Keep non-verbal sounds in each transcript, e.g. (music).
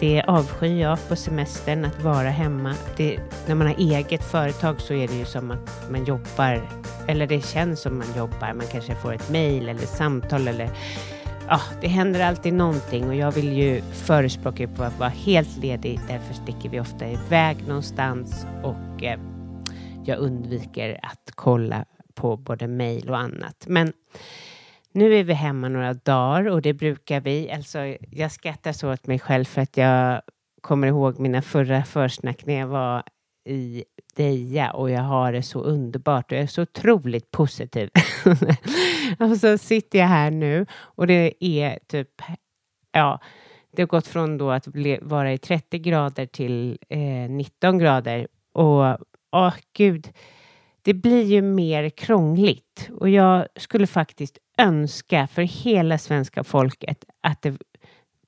Det avskyr jag på semestern, att vara hemma. Det, när man har eget företag så är det ju som att man jobbar, eller det känns som man jobbar. Man kanske får ett mejl eller samtal eller ja, det händer alltid någonting och jag vill ju förespråka på att vara helt ledig. Därför sticker vi ofta iväg någonstans och eh, jag undviker att kolla på både mejl och annat. Men nu är vi hemma några dagar och det brukar vi. Alltså, jag skrattar så åt mig själv för att jag kommer ihåg mina förra försnack när jag var i Deja och jag har det så underbart och jag är så otroligt positiv. (laughs) och så sitter jag här nu och det är typ, ja, det har gått från då att vara i 30 grader till eh, 19 grader och åh gud, det blir ju mer krångligt och jag skulle faktiskt önska för hela svenska folket att det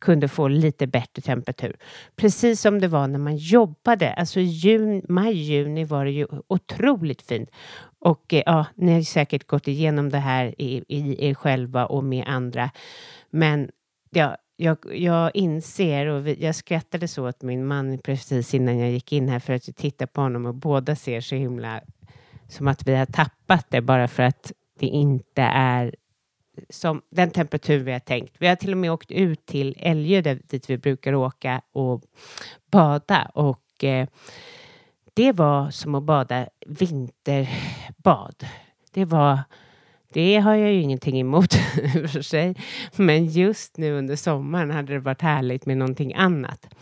kunde få lite bättre temperatur. Precis som det var när man jobbade. Alltså jun, maj, juni var det ju otroligt fint. Och eh, ja, ni har säkert gått igenom det här i, i er själva och med andra. Men ja, jag, jag inser och vi, jag skrattade så åt min man precis innan jag gick in här för att titta på honom och båda ser så himla som att vi har tappat det bara för att det inte är som den temperatur vi har tänkt. Vi har till och med åkt ut till Älgö dit vi brukar åka och bada och eh, det var som att bada vinterbad. Det var det har jag ju ingenting emot (laughs) i för sig. Men just nu under sommaren hade det varit härligt med någonting annat.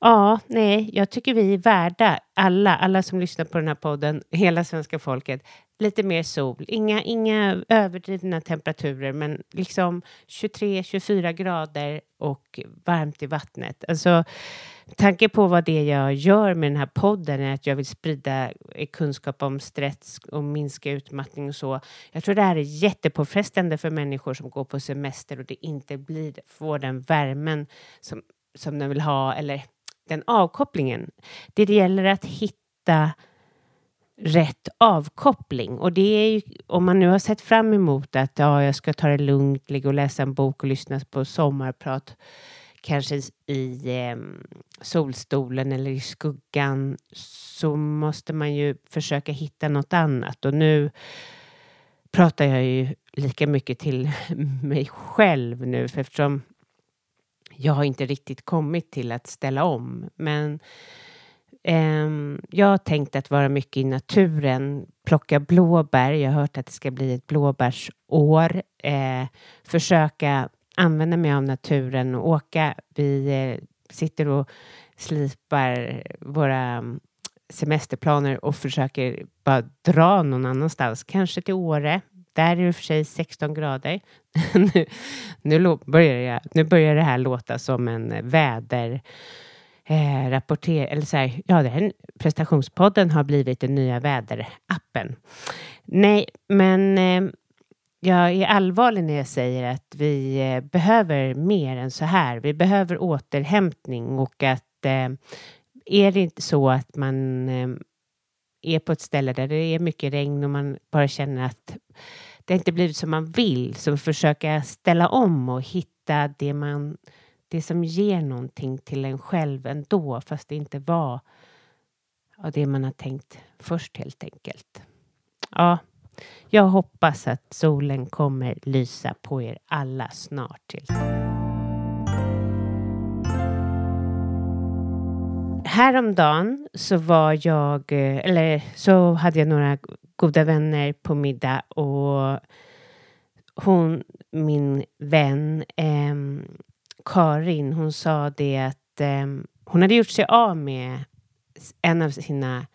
Ja, nej, jag tycker vi är värda, alla, alla som lyssnar på den här podden, hela svenska folket, lite mer sol. Inga, inga överdrivna temperaturer, men liksom 23-24 grader och varmt i vattnet. Alltså, tanke på vad det jag gör med den här podden är att jag vill sprida kunskap om stress och minska utmattning och så. Jag tror det här är jättepåfrestande för människor som går på semester och det inte blir, får den värmen som, som de vill ha eller den avkopplingen. Det gäller att hitta rätt avkoppling. Och det är ju, om man nu har sett fram emot att ja, jag ska ta det lugnt, ligga och läsa en bok och lyssna på sommarprat, kanske i eh, solstolen eller i skuggan, så måste man ju försöka hitta något annat. Och nu pratar jag ju lika mycket till (laughs) mig själv nu, för eftersom jag har inte riktigt kommit till att ställa om. Men Ehm, jag har tänkt att vara mycket i naturen, plocka blåbär. Jag har hört att det ska bli ett blåbärsår. Ehm, försöka använda mig av naturen och åka. Vi eh, sitter och slipar våra mm, semesterplaner och försöker bara dra någon annanstans, kanske till Åre, där är det för sig 16 grader. (laughs) nu, nu, börjar jag, nu börjar det här låta som en väder... Eh, rapporter, eller så här, ja, den prestationspodden har blivit den nya väderappen. Nej, men eh, jag är allvarlig när jag säger att vi eh, behöver mer än så här. Vi behöver återhämtning och att eh, är det inte så att man eh, är på ett ställe där det är mycket regn och man bara känner att det inte blivit som man vill, så försöka ställa om och hitta det, man, det som ger någonting till en själv ändå, fast det inte var av det man har tänkt först helt enkelt. Ja, jag hoppas att solen kommer lysa på er alla snart. Till. Häromdagen så var jag, eh, eller så hade jag några goda vänner på middag och hon, min vän eh, Karin, hon sa det att eh, hon hade gjort sig av med en av sina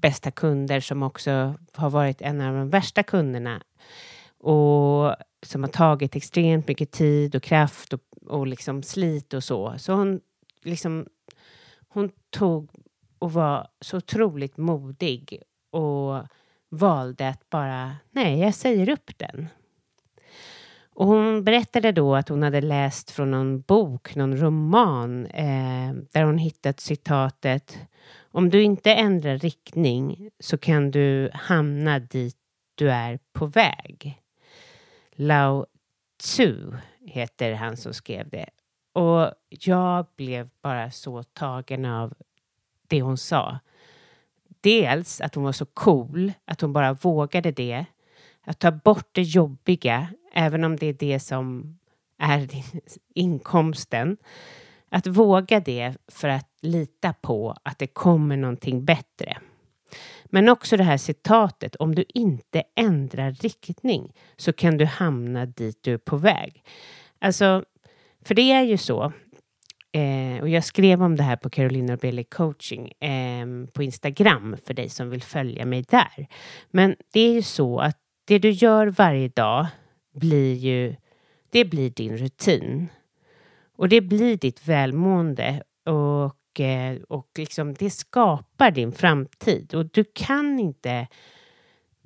bästa kunder som också har varit en av de värsta kunderna och som har tagit extremt mycket tid och kraft och, och liksom slit och så. Så hon liksom hon tog och var så otroligt modig och valde att bara, nej, jag säger upp den. Och hon berättade då att hon hade läst från någon bok, någon roman, eh, där hon hittat citatet Om du inte ändrar riktning så kan du hamna dit du är på väg. Lao Tzu heter han som skrev det. Och jag blev bara så tagen av det hon sa. Dels att hon var så cool, att hon bara vågade det. Att ta bort det jobbiga, även om det är det som är (laughs) inkomsten. Att våga det för att lita på att det kommer någonting bättre. Men också det här citatet, om du inte ändrar riktning så kan du hamna dit du är på väg. Alltså, för det är ju så, eh, och jag skrev om det här på Carolina Norbeli coaching eh, på Instagram för dig som vill följa mig där. Men det är ju så att det du gör varje dag blir ju, det blir din rutin. Och det blir ditt välmående och, eh, och liksom det skapar din framtid. Och du kan inte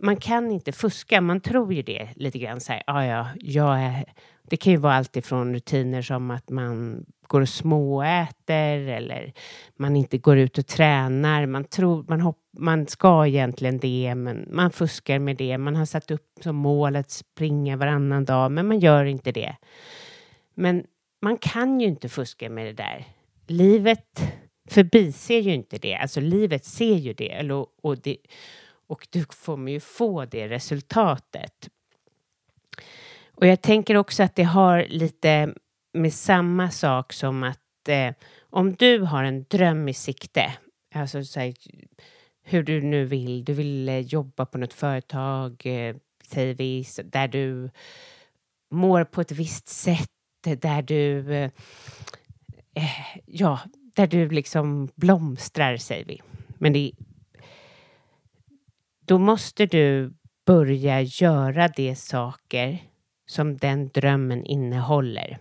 man kan inte fuska. Man tror ju det lite grann. Så här, ah, ja, jag är, det kan ju vara allt ifrån rutiner som att man går och småäter eller man inte går ut och tränar. Man tror man, hopp, man ska egentligen det, men man fuskar med det. Man har satt upp som mål att springa varannan dag, men man gör inte det. Men man kan ju inte fuska med det där. Livet förbiser ju inte det. Alltså livet ser ju det. Eller, och, det, och du kommer ju få det resultatet. Och jag tänker också att det har lite med samma sak som att eh, om du har en dröm i sikte, alltså så här, hur du nu vill, du vill eh, jobba på något företag, eh, säger vi, där du mår på ett visst sätt, där du, eh, ja, där du liksom blomstrar, säger vi. Men det, då måste du börja göra de saker som den drömmen innehåller.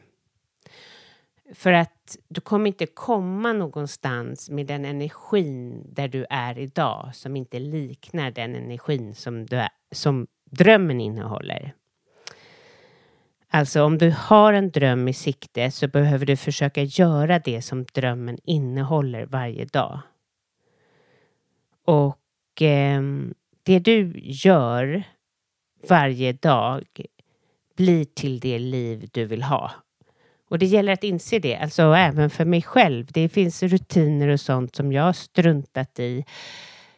För att du kommer inte komma någonstans med den energin där du är idag som inte liknar den energin som, du är, som drömmen innehåller. Alltså om du har en dröm i sikte så behöver du försöka göra det som drömmen innehåller varje dag. Och eh, det du gör varje dag blir till det liv du vill ha. Och det gäller att inse det, alltså även för mig själv. Det finns rutiner och sånt som jag har struntat i,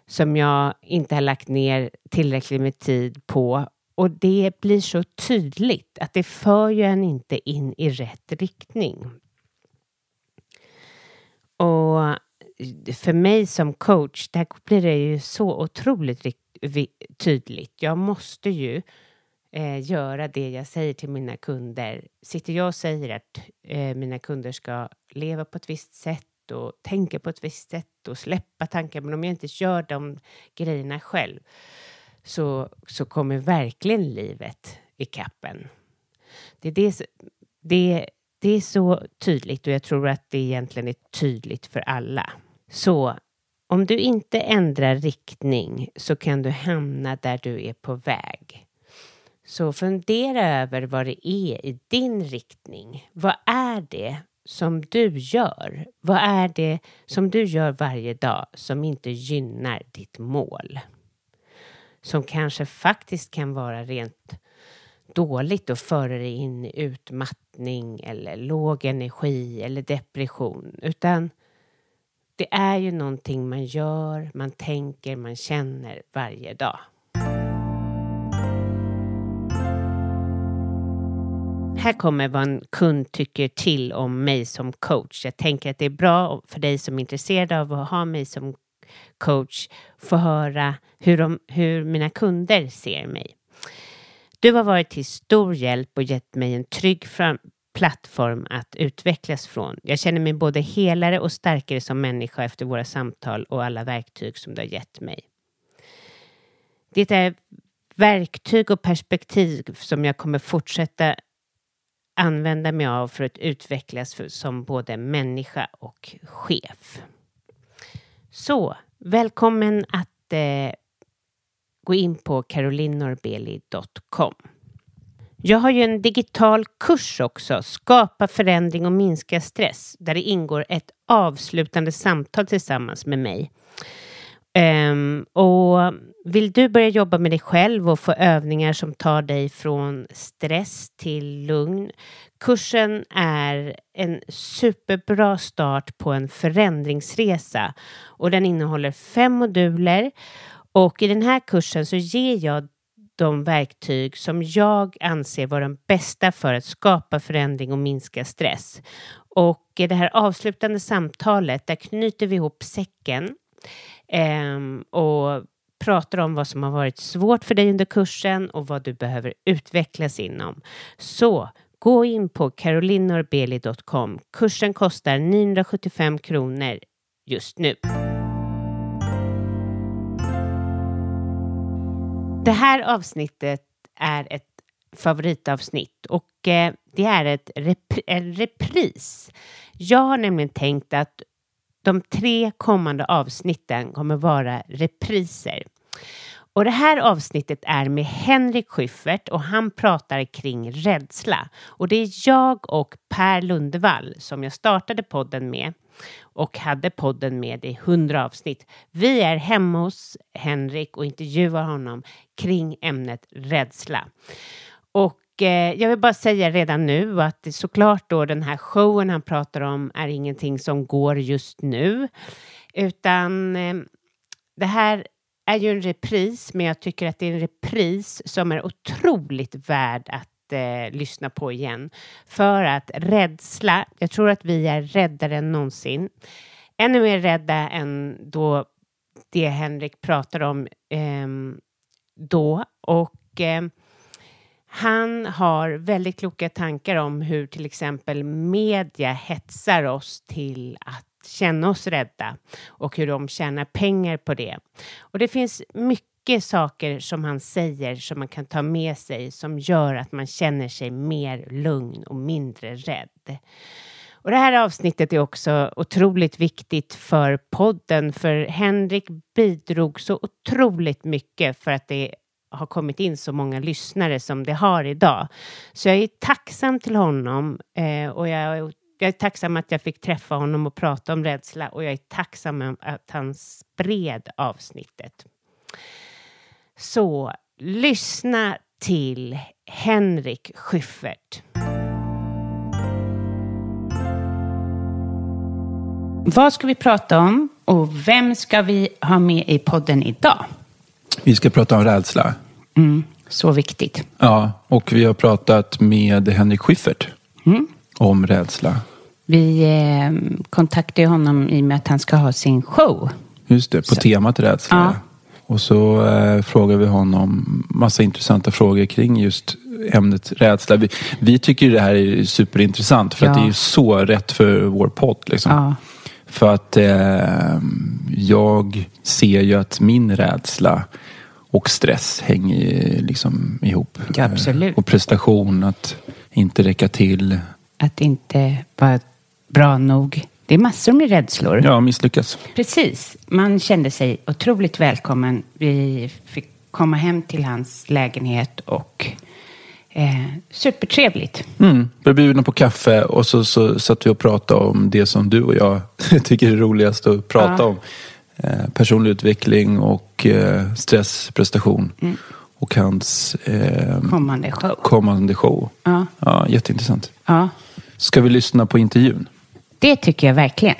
som jag inte har lagt ner tillräckligt med tid på. Och det blir så tydligt att det för ju en inte in i rätt riktning. Och för mig som coach, där blir det ju så otroligt tydligt. Jag måste ju eh, göra det jag säger till mina kunder. Sitter jag och säger att eh, mina kunder ska leva på ett visst sätt och tänka på ett visst sätt och släppa tankar, men om jag inte gör de grejerna själv så, så kommer verkligen livet i kappen. Det är, det, det, det är så tydligt och jag tror att det egentligen är tydligt för alla. Så om du inte ändrar riktning så kan du hamna där du är på väg. Så fundera över vad det är i din riktning. Vad är det som du gör? Vad är det som du gör varje dag som inte gynnar ditt mål? Som kanske faktiskt kan vara rent dåligt och föra dig in i utmattning eller låg energi eller depression. Utan det är ju någonting man gör, man tänker, man känner varje dag. Här kommer vad en kund tycker till om mig som coach. Jag tänker att det är bra för dig som är intresserad av att ha mig som coach få höra hur, de, hur mina kunder ser mig. Du har varit till stor hjälp och gett mig en trygg plattform att utvecklas från. Jag känner mig både helare och starkare som människa efter våra samtal och alla verktyg som du har gett mig. Det är verktyg och perspektiv som jag kommer fortsätta använda mig av för att utvecklas som både människa och chef. Så välkommen att eh, gå in på carolinnorbeli.com. Jag har ju en digital kurs också, Skapa förändring och minska stress, där det ingår ett avslutande samtal tillsammans med mig. Um, och vill du börja jobba med dig själv och få övningar som tar dig från stress till lugn? Kursen är en superbra start på en förändringsresa och den innehåller fem moduler och i den här kursen så ger jag de verktyg som jag anser vara de bästa för att skapa förändring och minska stress. Och i det här avslutande samtalet, där knyter vi ihop säcken eh, och pratar om vad som har varit svårt för dig under kursen och vad du behöver utvecklas inom. Så gå in på carolinorbeli.com. Kursen kostar 975 kronor just nu. Det här avsnittet är ett favoritavsnitt och eh, det är ett repri en repris. Jag har nämligen tänkt att de tre kommande avsnitten kommer vara repriser. Och det här avsnittet är med Henrik Schyffert och han pratar kring rädsla. Och det är jag och Per Lundevall som jag startade podden med och hade podden med i hundra avsnitt. Vi är hemma hos Henrik och intervjuar honom kring ämnet rädsla. Och eh, jag vill bara säga redan nu att såklart då den här showen han pratar om är ingenting som går just nu, utan eh, det här är ju en repris, men jag tycker att det är en repris som är otroligt värd att eh, lyssna på igen. För att rädsla, jag tror att vi är räddare än någonsin. Ännu mer rädda än då det Henrik pratar om eh, då. Och eh, han har väldigt kloka tankar om hur till exempel media hetsar oss till att känna oss rädda och hur de tjänar pengar på det. Och det finns mycket mycket saker som han säger som man kan ta med sig som gör att man känner sig mer lugn och mindre rädd. Och det här avsnittet är också otroligt viktigt för podden för Henrik bidrog så otroligt mycket för att det har kommit in så många lyssnare som det har idag. Så jag är tacksam till honom eh, och jag jag är tacksam att jag fick träffa honom och prata om rädsla och jag är tacksam att han spred avsnittet. Så lyssna till Henrik Schyffert. Vad ska vi prata om och vem ska vi ha med i podden idag? Vi ska prata om rädsla. Mm, så viktigt. Ja, och vi har pratat med Henrik Schyffert mm. om rädsla. Vi eh, kontaktade honom i och med att han ska ha sin show. Just det, på så. temat rädsla. Ja. Och så eh, frågar vi honom massa intressanta frågor kring just ämnet rädsla. Vi, vi tycker det här är superintressant för ja. att det är så rätt för vår podd. Liksom. Ja. För att eh, jag ser ju att min rädsla och stress hänger liksom ihop. Ja, absolut. Och prestation, att inte räcka till. Att inte vara bra nog. Det är massor med rädslor. Ja, misslyckas. Precis. Man kände sig otroligt välkommen. Vi fick komma hem till hans lägenhet och eh, supertrevligt. Mm. Blev bjudna på kaffe och så, så satt vi och pratade om det som du och jag (laughs) tycker är roligast att prata ja. om. Eh, personlig utveckling och eh, stressprestation. Mm. Och hans eh, kommande show. Kommande show. Ja. Ja, jätteintressant. Ja. Ska vi lyssna på intervjun? Det tycker jag verkligen.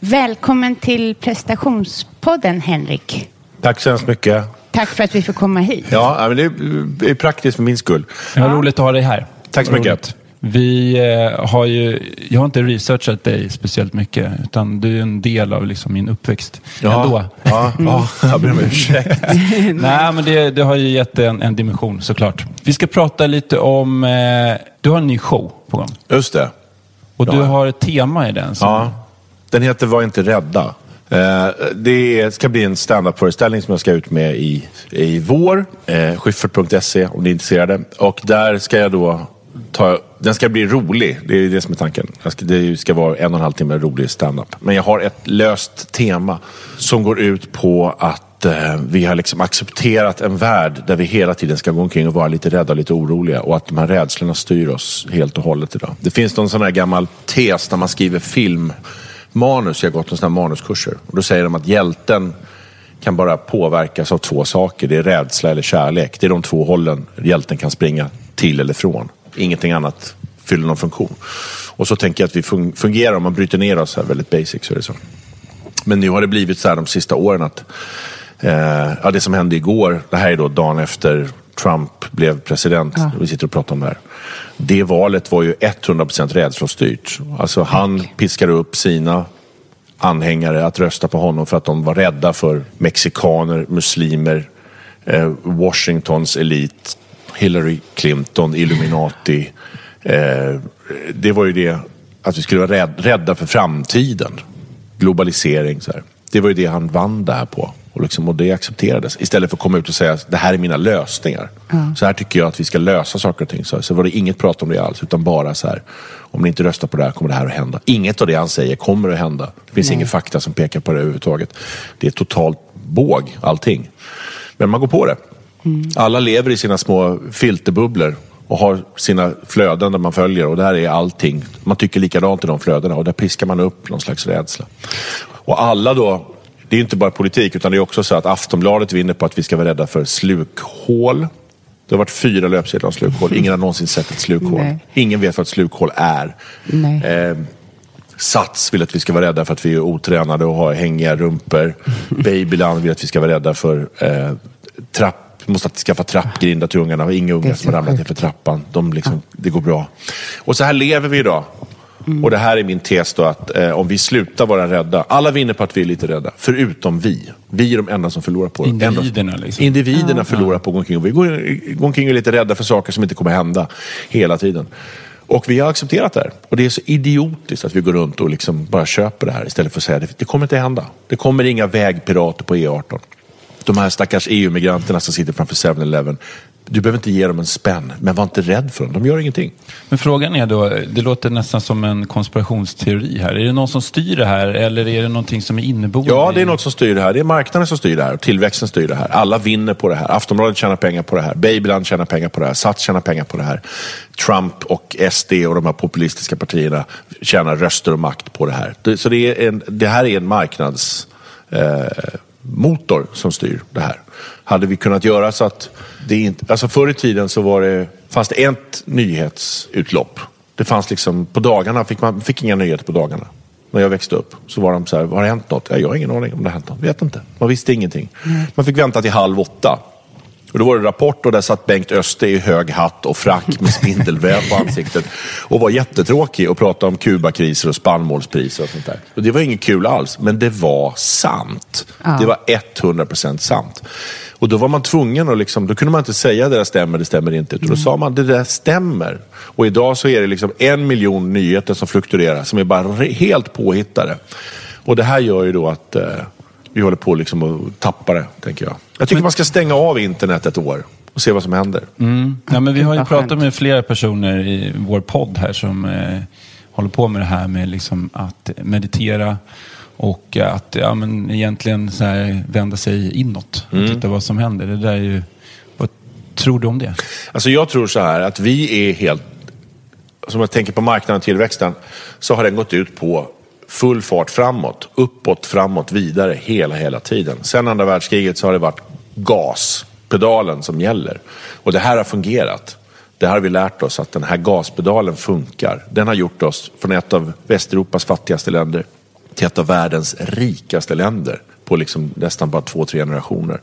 Välkommen till prestationspodden Henrik. Tack så hemskt mycket. Tack för att vi får komma hit. Ja, men det är praktiskt för min skull. Ja, roligt att ha dig här. Tack så mycket. Vi eh, har ju, jag har inte researchat dig speciellt mycket, utan du är en del av liksom min uppväxt ja, ändå. Ja, ja, jag ber om ursäkt. (laughs) Nej, men det, det, har ju gett en, en, dimension såklart. Vi ska prata lite om, eh, du har en ny show på gång. Just det. Och ja. du har ett tema i den. Som... Ja, den heter Var inte rädda. Eh, det ska bli en standup-föreställning som jag ska ut med i, i vår. Schyffert.se om ni är intresserade. Och där ska jag då ta, den ska bli rolig. Det är det som är tanken. Det ska vara en och en halv timme rolig standup. Men jag har ett löst tema som går ut på att eh, vi har liksom accepterat en värld där vi hela tiden ska gå omkring och vara lite rädda och lite oroliga och att de här rädslorna styr oss helt och hållet idag. Det finns någon sån här gammal tes när man skriver filmmanus. Jag har gått sådana här manuskurser. Och då säger de att hjälten kan bara påverkas av två saker. Det är rädsla eller kärlek. Det är de två hållen hjälten kan springa till eller från. Ingenting annat fyller någon funktion. Och så tänker jag att vi fungerar om man bryter ner oss här väldigt basic så är det så. Men nu har det blivit så här de sista åren att eh, ja, det som hände igår, det här är då dagen efter Trump blev president. Ja. Vi sitter och pratar om det här. Det valet var ju 100% rädslostyrt. Alltså han piskade upp sina anhängare att rösta på honom för att de var rädda för mexikaner, muslimer, eh, Washingtons elit, Hillary Clinton, Illuminati. Eh, det var ju det att vi skulle vara rädda för framtiden. Globalisering. Så här. Det var ju det han vann där på. Och, liksom, och det accepterades. Istället för att komma ut och säga att det här är mina lösningar. Mm. Så här tycker jag att vi ska lösa saker och ting. Så, så var det inget prat om det alls. Utan bara så här. Om ni inte röstar på det här kommer det här att hända. Inget av det han säger kommer att hända. Det finns Nej. ingen fakta som pekar på det överhuvudtaget. Det är totalt båg allting. Men man går på det. Mm. Alla lever i sina små filterbubblor och har sina flöden där man följer och där är allting. Man tycker likadant i de flödena och där piskar man upp någon slags rädsla. Och alla då, det är inte bara politik utan det är också så att Aftonbladet vinner på att vi ska vara rädda för slukhål. Det har varit fyra löpsedlar om slukhål. Ingen har någonsin sett ett slukhål. Nej. Ingen vet vad ett slukhål är. Eh, Sats vill att vi ska vara rädda för att vi är otränade och har hängiga rumpor. (laughs) Babyland vill att vi ska vara rädda för eh, trapp vi måste skaffa trappgrindar till ungarna. Inga ungar som har ramlat ner för trappan. De liksom, ja. Det går bra. Och så här lever vi idag. Mm. Och det här är min tes då att eh, om vi slutar vara rädda. Alla vinner på att vi är lite rädda. Förutom vi. Vi är de enda som förlorar på det. Individerna liksom. Individerna ja. förlorar på att gå omkring. Och vi går, går omkring och är lite rädda för saker som inte kommer hända hela tiden. Och vi har accepterat det här. Och det är så idiotiskt att vi går runt och liksom bara köper det här istället för att säga att det, det kommer inte hända. Det kommer inga vägpirater på E18 de här stackars EU-migranterna som sitter framför 7-Eleven. Du behöver inte ge dem en spänn, men var inte rädd för dem. De gör ingenting. Men frågan är då, det låter nästan som en konspirationsteori här. Är det någon som styr det här eller är det någonting som är inneboende? Ja, det är något som styr det här. Det är marknaden som styr det här och tillväxten styr det här. Alla vinner på det här. Aftonbladet tjänar pengar på det här. Babyland tjänar pengar på det här. Sats tjänar pengar på det här. Trump och SD och de här populistiska partierna tjänar röster och makt på det här. Så det, en, det här är en marknads... Eh, motor som styr det här. Hade vi kunnat göra så att det inte... Alltså förr i tiden så var det, fanns det ett nyhetsutlopp. Det fanns liksom, på dagarna fick man fick inga nyheter på dagarna. När jag växte upp så var de så här, har det hänt något? Jag har ingen aning om det har hänt något. Vet inte. Man visste ingenting. Man fick vänta till halv åtta och då var det Rapport och där satt Bengt Öster i hög hatt och frack med spindelväv på ansiktet och var jättetråkig och pratade om Kubakriser och spannmålspriser och sånt där. Och det var inget kul alls, men det var sant. Ja. Det var 100% sant. Och då var man tvungen att liksom, då kunde man inte säga det där stämmer, det stämmer inte. Utan då sa man det där stämmer. Och idag så är det liksom en miljon nyheter som fluktuerar, som är bara helt påhittade. Och det här gör ju då att eh, vi håller på liksom att tappa det, tänker jag. Jag tycker men... man ska stänga av internet ett år och se vad som händer. Mm. Ja, men vi har ju pratat med flera personer i vår podd här som eh, håller på med det här med liksom att meditera och att ja, men egentligen så här, vända sig inåt och mm. titta vad som händer. Det där är ju, vad tror du om det? Alltså jag tror så här att vi är helt, som jag tänker på marknaden och tillväxten, så har den gått ut på full fart framåt, uppåt, framåt, vidare hela, hela tiden. Sen andra världskriget så har det varit gaspedalen som gäller. Och det här har fungerat. Det har vi lärt oss att den här gaspedalen funkar. Den har gjort oss från ett av Västeuropas fattigaste länder till ett av världens rikaste länder på liksom nästan bara två, tre generationer.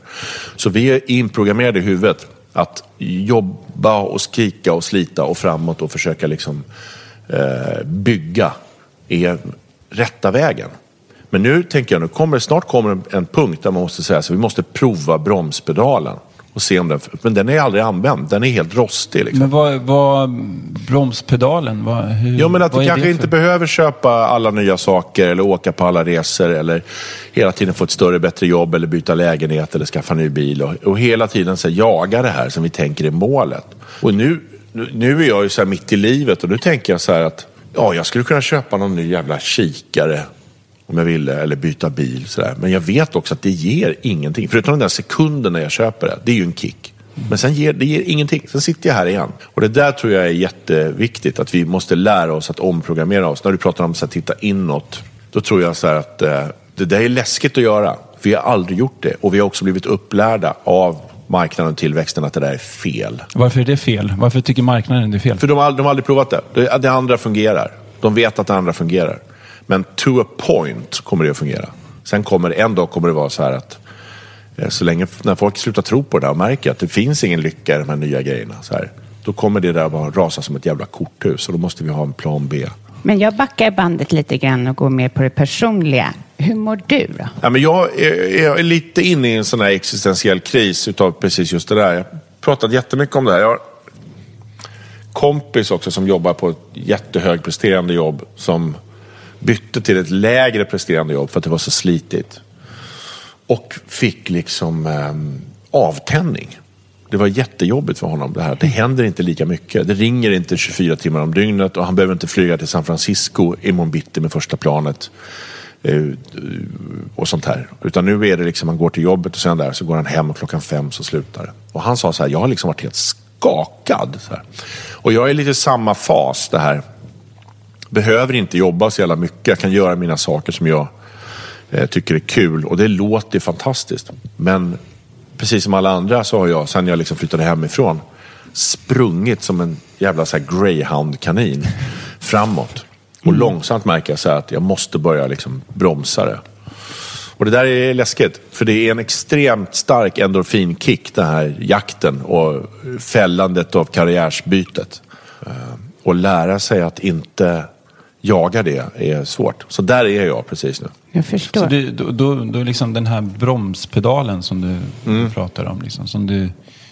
Så vi är inprogrammerade i huvudet att jobba och skrika och slita och framåt och försöka liksom, eh, bygga är rätta vägen. Men nu tänker jag, nu kommer, snart kommer en punkt där man måste säga att vi måste prova bromspedalen. Och se om den, men den är aldrig använd, den är helt rostig. Liksom. Men vad, vad bromspedalen, vad, hur, Ja men att du kanske inte behöver köpa alla nya saker eller åka på alla resor eller hela tiden få ett större, bättre jobb eller byta lägenhet eller skaffa ny bil. Och, och hela tiden så jaga det här som vi tänker är målet. Och nu nu är jag ju så här mitt i livet och nu tänker jag så här att ja, jag skulle kunna köpa någon ny jävla kikare om jag ville eller byta bil. Sådär. Men jag vet också att det ger ingenting. Förutom den där sekunden när jag köper det. Det är ju en kick. Men sen ger det ger ingenting. Sen sitter jag här igen. Och det där tror jag är jätteviktigt. Att vi måste lära oss att omprogrammera oss. När du pratar om att titta inåt. Då tror jag så att eh, det där är läskigt att göra. Vi har aldrig gjort det. Och vi har också blivit upplärda av marknaden och tillväxten att det där är fel. Varför är det fel? Varför tycker marknaden det är fel? För de har, de har aldrig provat det. det. Det andra fungerar. De vet att det andra fungerar. Men to a point kommer det att fungera. Sen kommer en dag kommer det vara så här att eh, så länge när folk slutar tro på det där och märker att det finns ingen lycka i de här nya grejerna. Så här, då kommer det där bara rasa som ett jävla korthus och då måste vi ha en plan B. Men jag backar bandet lite grann och går mer på det personliga. Hur mår du då? Ja, men jag, är, jag är lite inne i en sån här existentiell kris utav precis just det där. Jag har pratat jättemycket om det här. Jag har kompis också som jobbar på ett jättehögpresterande jobb som bytte till ett lägre presterande jobb för att det var så slitigt. Och fick liksom eh, avtändning. Det var jättejobbigt för honom det här. Det händer inte lika mycket. Det ringer inte 24 timmar om dygnet och han behöver inte flyga till San Francisco imorgon bitti med första planet. Eh, och sånt här. Utan nu är det liksom, han går till jobbet och sen där så går han hem och klockan fem så slutar det. Och han sa så här, jag har liksom varit helt skakad. Och jag är lite i samma fas det här behöver inte jobba så jävla mycket. Jag kan göra mina saker som jag eh, tycker är kul och det låter fantastiskt. Men precis som alla andra så har jag, sen jag liksom flyttade hemifrån, sprungit som en jävla greyhound-kanin framåt. Och mm. långsamt märker jag så att jag måste börja liksom bromsa det. Och det där är läskigt, för det är en extremt stark endorfinkick, den här jakten och fällandet av karriärsbytet. Eh, och lära sig att inte jaga det är svårt. Så där är jag precis nu. Jag förstår. Så du, då, då, då liksom den här bromspedalen som du mm. pratar om, liksom, som du,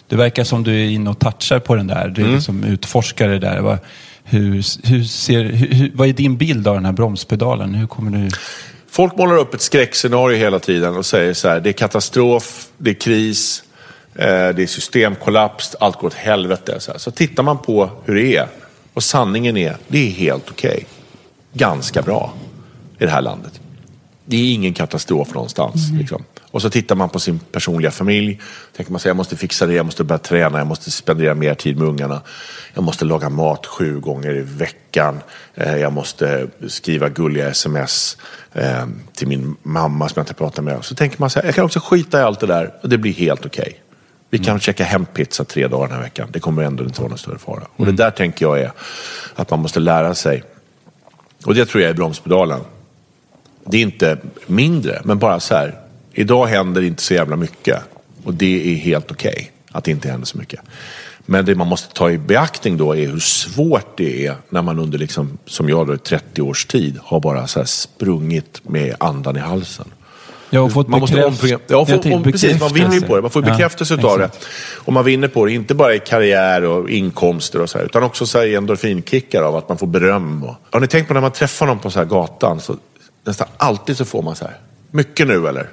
det verkar som du är inne och touchar på den där. Du mm. liksom utforskar det där. Vad, hur, hur ser, hur, vad är din bild av den här bromspedalen? Hur kommer du... Folk målar upp ett skräckscenario hela tiden och säger så här, det är katastrof, det är kris, eh, det är systemkollaps, allt går åt helvete. Så, här. så tittar man på hur det är och sanningen är, det är helt okej. Okay ganska bra i det här landet. Det är ingen katastrof någonstans. Mm. Liksom. Och så tittar man på sin personliga familj. Tänker man sig, jag måste fixa det, jag måste börja träna, jag måste spendera mer tid med ungarna. Jag måste laga mat sju gånger i veckan. Eh, jag måste skriva gulliga sms eh, till min mamma som jag inte pratar med. Så tänker man så här, jag kan också skita i allt det där och det blir helt okej. Okay. Vi kan mm. käka hempizza tre dagar den här veckan. Det kommer ändå inte vara någon större fara. Och det mm. där tänker jag är att man måste lära sig och det tror jag är bromspedalen. Det är inte mindre, men bara så här. Idag händer inte så jävla mycket. Och det är helt okej okay, att det inte händer så mycket. Men det man måste ta i beaktning då är hur svårt det är när man under, liksom, som jag då, 30 års tid har bara så sprungit med andan i halsen. Jag har fått man måste omprogram- ja, få, om, precis, man vinner på det. Man får bekräftelse ja, av det. Och man vinner på det, inte bara i karriär och inkomster och så här, utan också så här endorfinkickar av att man får beröm. Och, har ni tänkt på när man träffar någon på så här gatan, så nästan alltid så får man så här, mycket nu eller?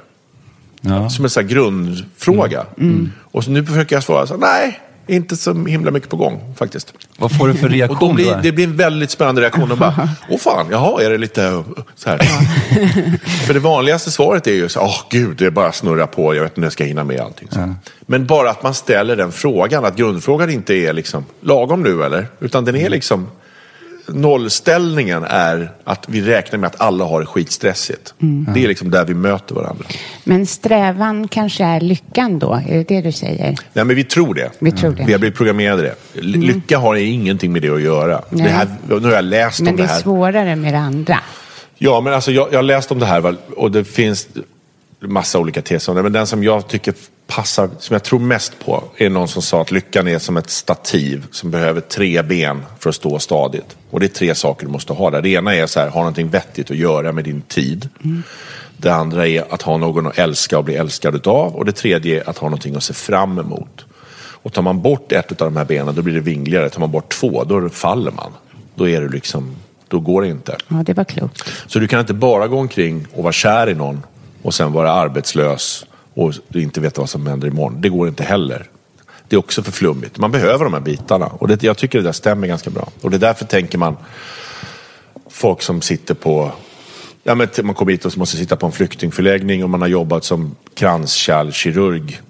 Ja. Som en så grundfråga. Mm. Mm. Och så nu försöker jag svara så här, nej, inte så himla mycket på gång faktiskt. Vad får du för reaktion? (laughs) Och då blir, det blir en väldigt spännande reaktion. Och bara, (laughs) åh fan, jaha, är det lite så här? (laughs) för det vanligaste svaret är ju så åh oh, gud, det är bara snurra på, jag vet inte när jag ska hinna med allting. Så. Men bara att man ställer den frågan, att grundfrågan inte är liksom, lagom nu eller? Utan den är liksom, nollställningen är att vi räknar med att alla har det skitstressigt. Mm. Det är liksom där vi möter varandra. Men strävan kanske är lyckan då? Är det det du säger? Nej, men vi tror det. Vi, tror det. vi har blivit programmerade det. Mm. Lycka har ingenting med det att göra. Det här, nu har jag läst men om det här. Men det är svårare med det andra. Ja, men alltså jag, jag har läst om det här och det finns massa olika teser om det. Men den som jag tycker passar, som jag tror mest på, är någon som sa att lyckan är som ett stativ som behöver tre ben för att stå stadigt. Och det är tre saker du måste ha där. Det ena är så här, ha någonting vettigt att göra med din tid. Mm. Det andra är att ha någon att älska och bli älskad utav. Och det tredje är att ha någonting att se fram emot. Och tar man bort ett av de här benen, då blir det vingligare. Tar man bort två, då faller man. Då är det liksom, då går det inte. Ja, det var klokt. Så du kan inte bara gå omkring och vara kär i någon och sen vara arbetslös och inte veta vad som händer imorgon. Det går inte heller. det är också för flummigt. Man behöver de här bitarna. Och det, jag tycker det där stämmer ganska bra. Och det är därför tänker man folk som sitter på Ja, men man kommer hit och måste sitta på en flyktingförläggning och man har jobbat som kranskärlkirurg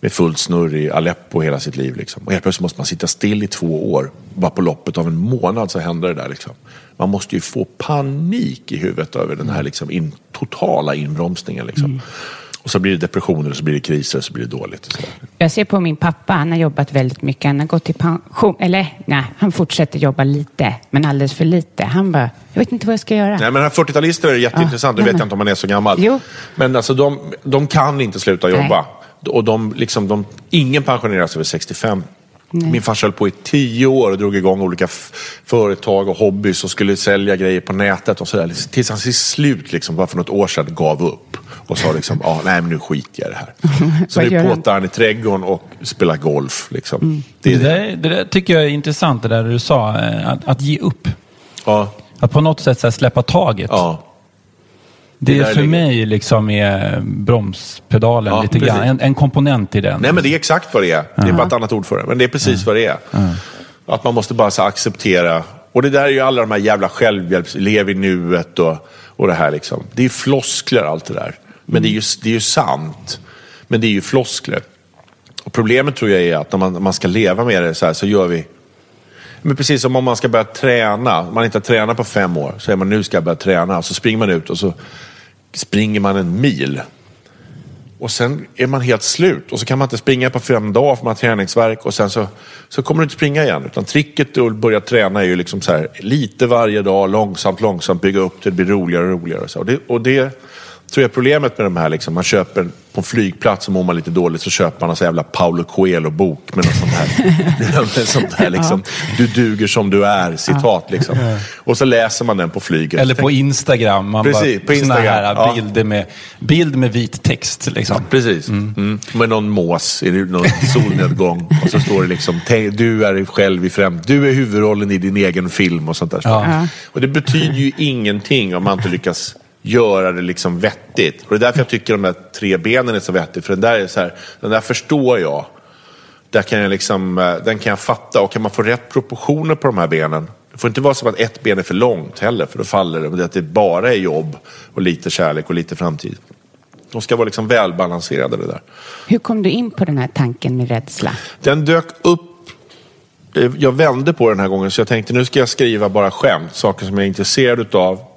med fullt snurr i Aleppo hela sitt liv. Liksom. Och helt plötsligt måste man sitta still i två år. Bara på loppet av en månad så händer det där. Liksom. Man måste ju få panik i huvudet över den här liksom, in, totala inbromsningen. Liksom. Mm. Och så blir det depressioner, och så blir det kriser, och så blir det dåligt. Jag ser på min pappa, han har jobbat väldigt mycket. Han har gått i pension, eller nej, han fortsätter jobba lite, men alldeles för lite. Han bara, jag vet inte vad jag ska göra. Nej, men 40-talister är jätteintressant, ja, det vet jag inte om man är så gammal. Jo. Men alltså, de, de kan inte sluta jobba. Nej. Och de, liksom, de, ingen pensioneras över 65. Nej. Min farsa höll på i tio år och drog igång olika företag och hobbys och skulle sälja grejer på nätet och sådär. Tills han till slut, liksom, bara för något år sedan, gav upp. Och sa liksom, ah, nej men nu skiter jag i det här. (laughs) Så nu påtar han i trädgården och spelar golf. Liksom. Mm. Det, det, där, det där tycker jag är intressant, det där du sa, eh, att, att ge upp. Ja. Att på något sätt så släppa taget. Ja. Det, är för ligger. mig liksom är bromspedalen ja, lite grann. En, en, komponent i den. Nej, men det är exakt vad det är. Det är bara ett annat ord för det. Men det är precis vad det är. Att man måste bara så acceptera. Och det där är ju alla de här jävla självhjälps... Lev i nuet och, och det här liksom. Det är floskler allt det där. Men det är ju, det är ju sant. Men det är ju floskler. Och problemet tror jag är att när man, man ska leva med det så här så gör vi men precis som om man ska börja träna. Om man inte har tränat på fem år. Så säger man nu ska jag börja träna. Så springer man ut och så springer man en mil. Och sen är man helt slut. Och så kan man inte springa på fem dagar för man har träningsverk. Och sen så, så kommer du inte springa igen. Utan tricket att börja träna är ju liksom så här, lite varje dag, långsamt, långsamt bygga upp det. Det blir roligare och roligare. Och, så. och, det, och det tror jag problemet med de här, liksom, man köper på en flygplats så mår man lite dåligt så köper man en sån jävla Paulo Coelho-bok med något sånt här, (laughs) sånt här liksom, du duger som du är, citat liksom. Och så läser man den på flyget. Eller på Instagram, man precis, bara, på Instagram. här bilder med, bild med vit text. Liksom. Precis, mm. Mm. med någon mås i någon solnedgång. och så står det liksom, du är själv i främ du är huvudrollen i din egen film och sånt där. Ja. Och det betyder ju ingenting om man inte lyckas göra det liksom vettigt. Och det är därför jag tycker de här tre benen är så vettigt. För den där, är så här, den där förstår jag. Där kan jag liksom, eh, den kan jag fatta. Och kan man få rätt proportioner på de här benen. Det får inte vara så att ett ben är för långt heller, för då faller det. Men att det bara är jobb och lite kärlek och lite framtid. De ska vara liksom välbalanserade det där. Hur kom du in på den här tanken med rädsla? Den dök upp eh, jag vände på den här gången så jag tänkte nu ska jag skriva bara skämt, saker som jag är intresserad utav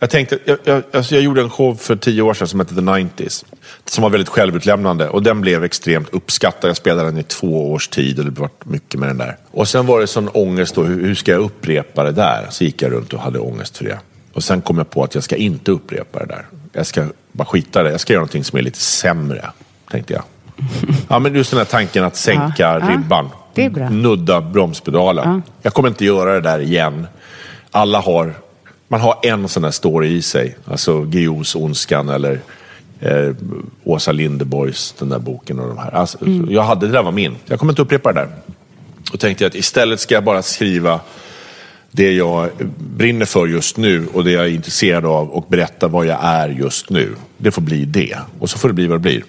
jag, tänkte, jag, jag, alltså jag gjorde en show för tio år sedan som hette The 90s. Som var väldigt självutlämnande och den blev extremt uppskattad. Jag spelade den i två års tid och det var mycket med den där. Och sen var det sån ångest då, hur, hur ska jag upprepa det där? Så gick jag runt och hade ångest för det. Och sen kom jag på att jag ska inte upprepa det där. Jag ska bara skita det. Jag ska göra någonting som är lite sämre, tänkte jag. Ja, men just den här tanken att sänka ja, ribban. Ja, nudda bromspedalen. Ja. Jag kommer inte göra det där igen. Alla har man har en sån här story i sig. Alltså Guillous Ondskan eller eh, Åsa Linderborgs den där boken och de här. Alltså, mm. Jag hade, det där var min. Jag kommer inte upprepa det där. Och tänkte att istället ska jag bara skriva det jag brinner för just nu och det jag är intresserad av och berätta vad jag är just nu. Det får bli det. Och så får det bli vad det blir.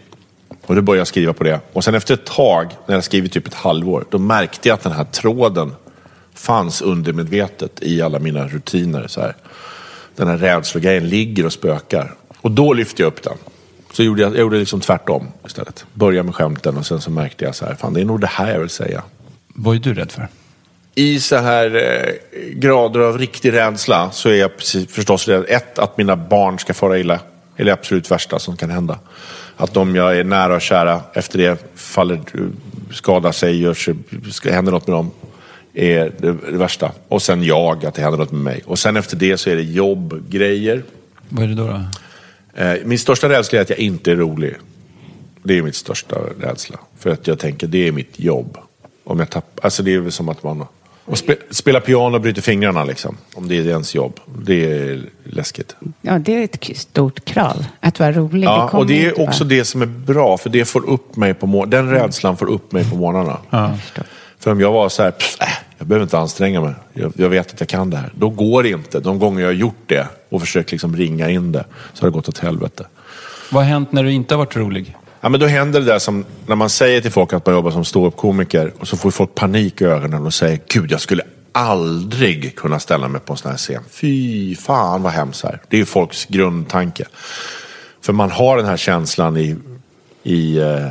Och då började jag skriva på det. Och sen efter ett tag, när jag skrivit typ ett halvår, då märkte jag att den här tråden fanns undermedvetet i alla mina rutiner. Så här. Den här rädslogrejen ligger och spökar. Och då lyfte jag upp den. Så gjorde jag, jag gjorde liksom tvärtom istället. Började med skämten och sen så märkte jag så här, fan det är nog det här jag vill säga. Vad är du rädd för? I så här eh, grader av riktig rädsla så är jag precis, förstås rädd. Ett, att mina barn ska fara illa. Är det absolut värsta som kan hända. Att de jag är nära och kära efter det faller, skadar sig, gör sig, händer något med dem är det, värsta. Och sen jag, att det händer något med mig. Och sen efter det så är det jobbgrejer. Vad är det då? då? Eh, min största rädsla är att jag inte är rolig. Det är mitt största rädsla. För att jag tänker, det är mitt jobb. Om jag tappar, alltså det är väl som att man... Och spe, spela piano och bryter fingrarna liksom. Om det är ens jobb. Det är läskigt. Ja, det är ett stort krav. Att vara rolig. Ja, det och det är också bara. det som är bra. För det får upp mig på morgnarna. Den rädslan får upp mig på morgnarna. Ja. För om jag var så här, pff, äh, jag behöver inte anstränga mig. Jag, jag, vet att jag kan det här. Då går det inte. De gånger jag har gjort det och försökt liksom ringa in det så har det gått åt helvete. Vad har hänt när du inte har varit rolig? Ja, men då händer det där som när man säger till folk att man jobbar som ståuppkomiker och så får folk panik i ögonen och säger Gud, jag skulle aldrig kunna ställa mig på en sån här scen. Fy fan vad hemskt här. Det är ju folks grundtanke. För man har den här känslan i, i eh,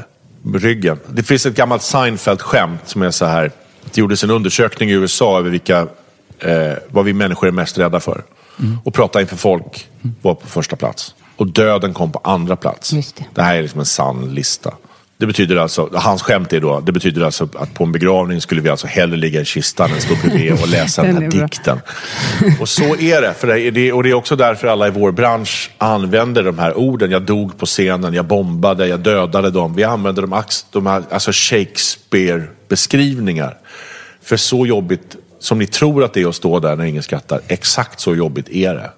ryggen. Det finns ett gammalt Seinfeld-skämt som är så här. Det gjordes en undersökning i USA över vilka, eh, vad vi människor är mest rädda för. Mm. Och prata inför folk var på första plats. Och döden kom på andra plats. Det. det här är liksom en sann lista. Det betyder alltså, hans skämt är då, det betyder alltså att på en begravning skulle vi alltså hellre ligga i kistan än stå bredvid och läsa (laughs) den här dikten. Och så är det, för det, och det är också därför alla i vår bransch använder de här orden. Jag dog på scenen, jag bombade, jag dödade dem. Vi använder de, de här, alltså Shakespeare-beskrivningar. För så jobbigt som ni tror att det är att stå där när ingen skrattar, exakt så jobbigt är det.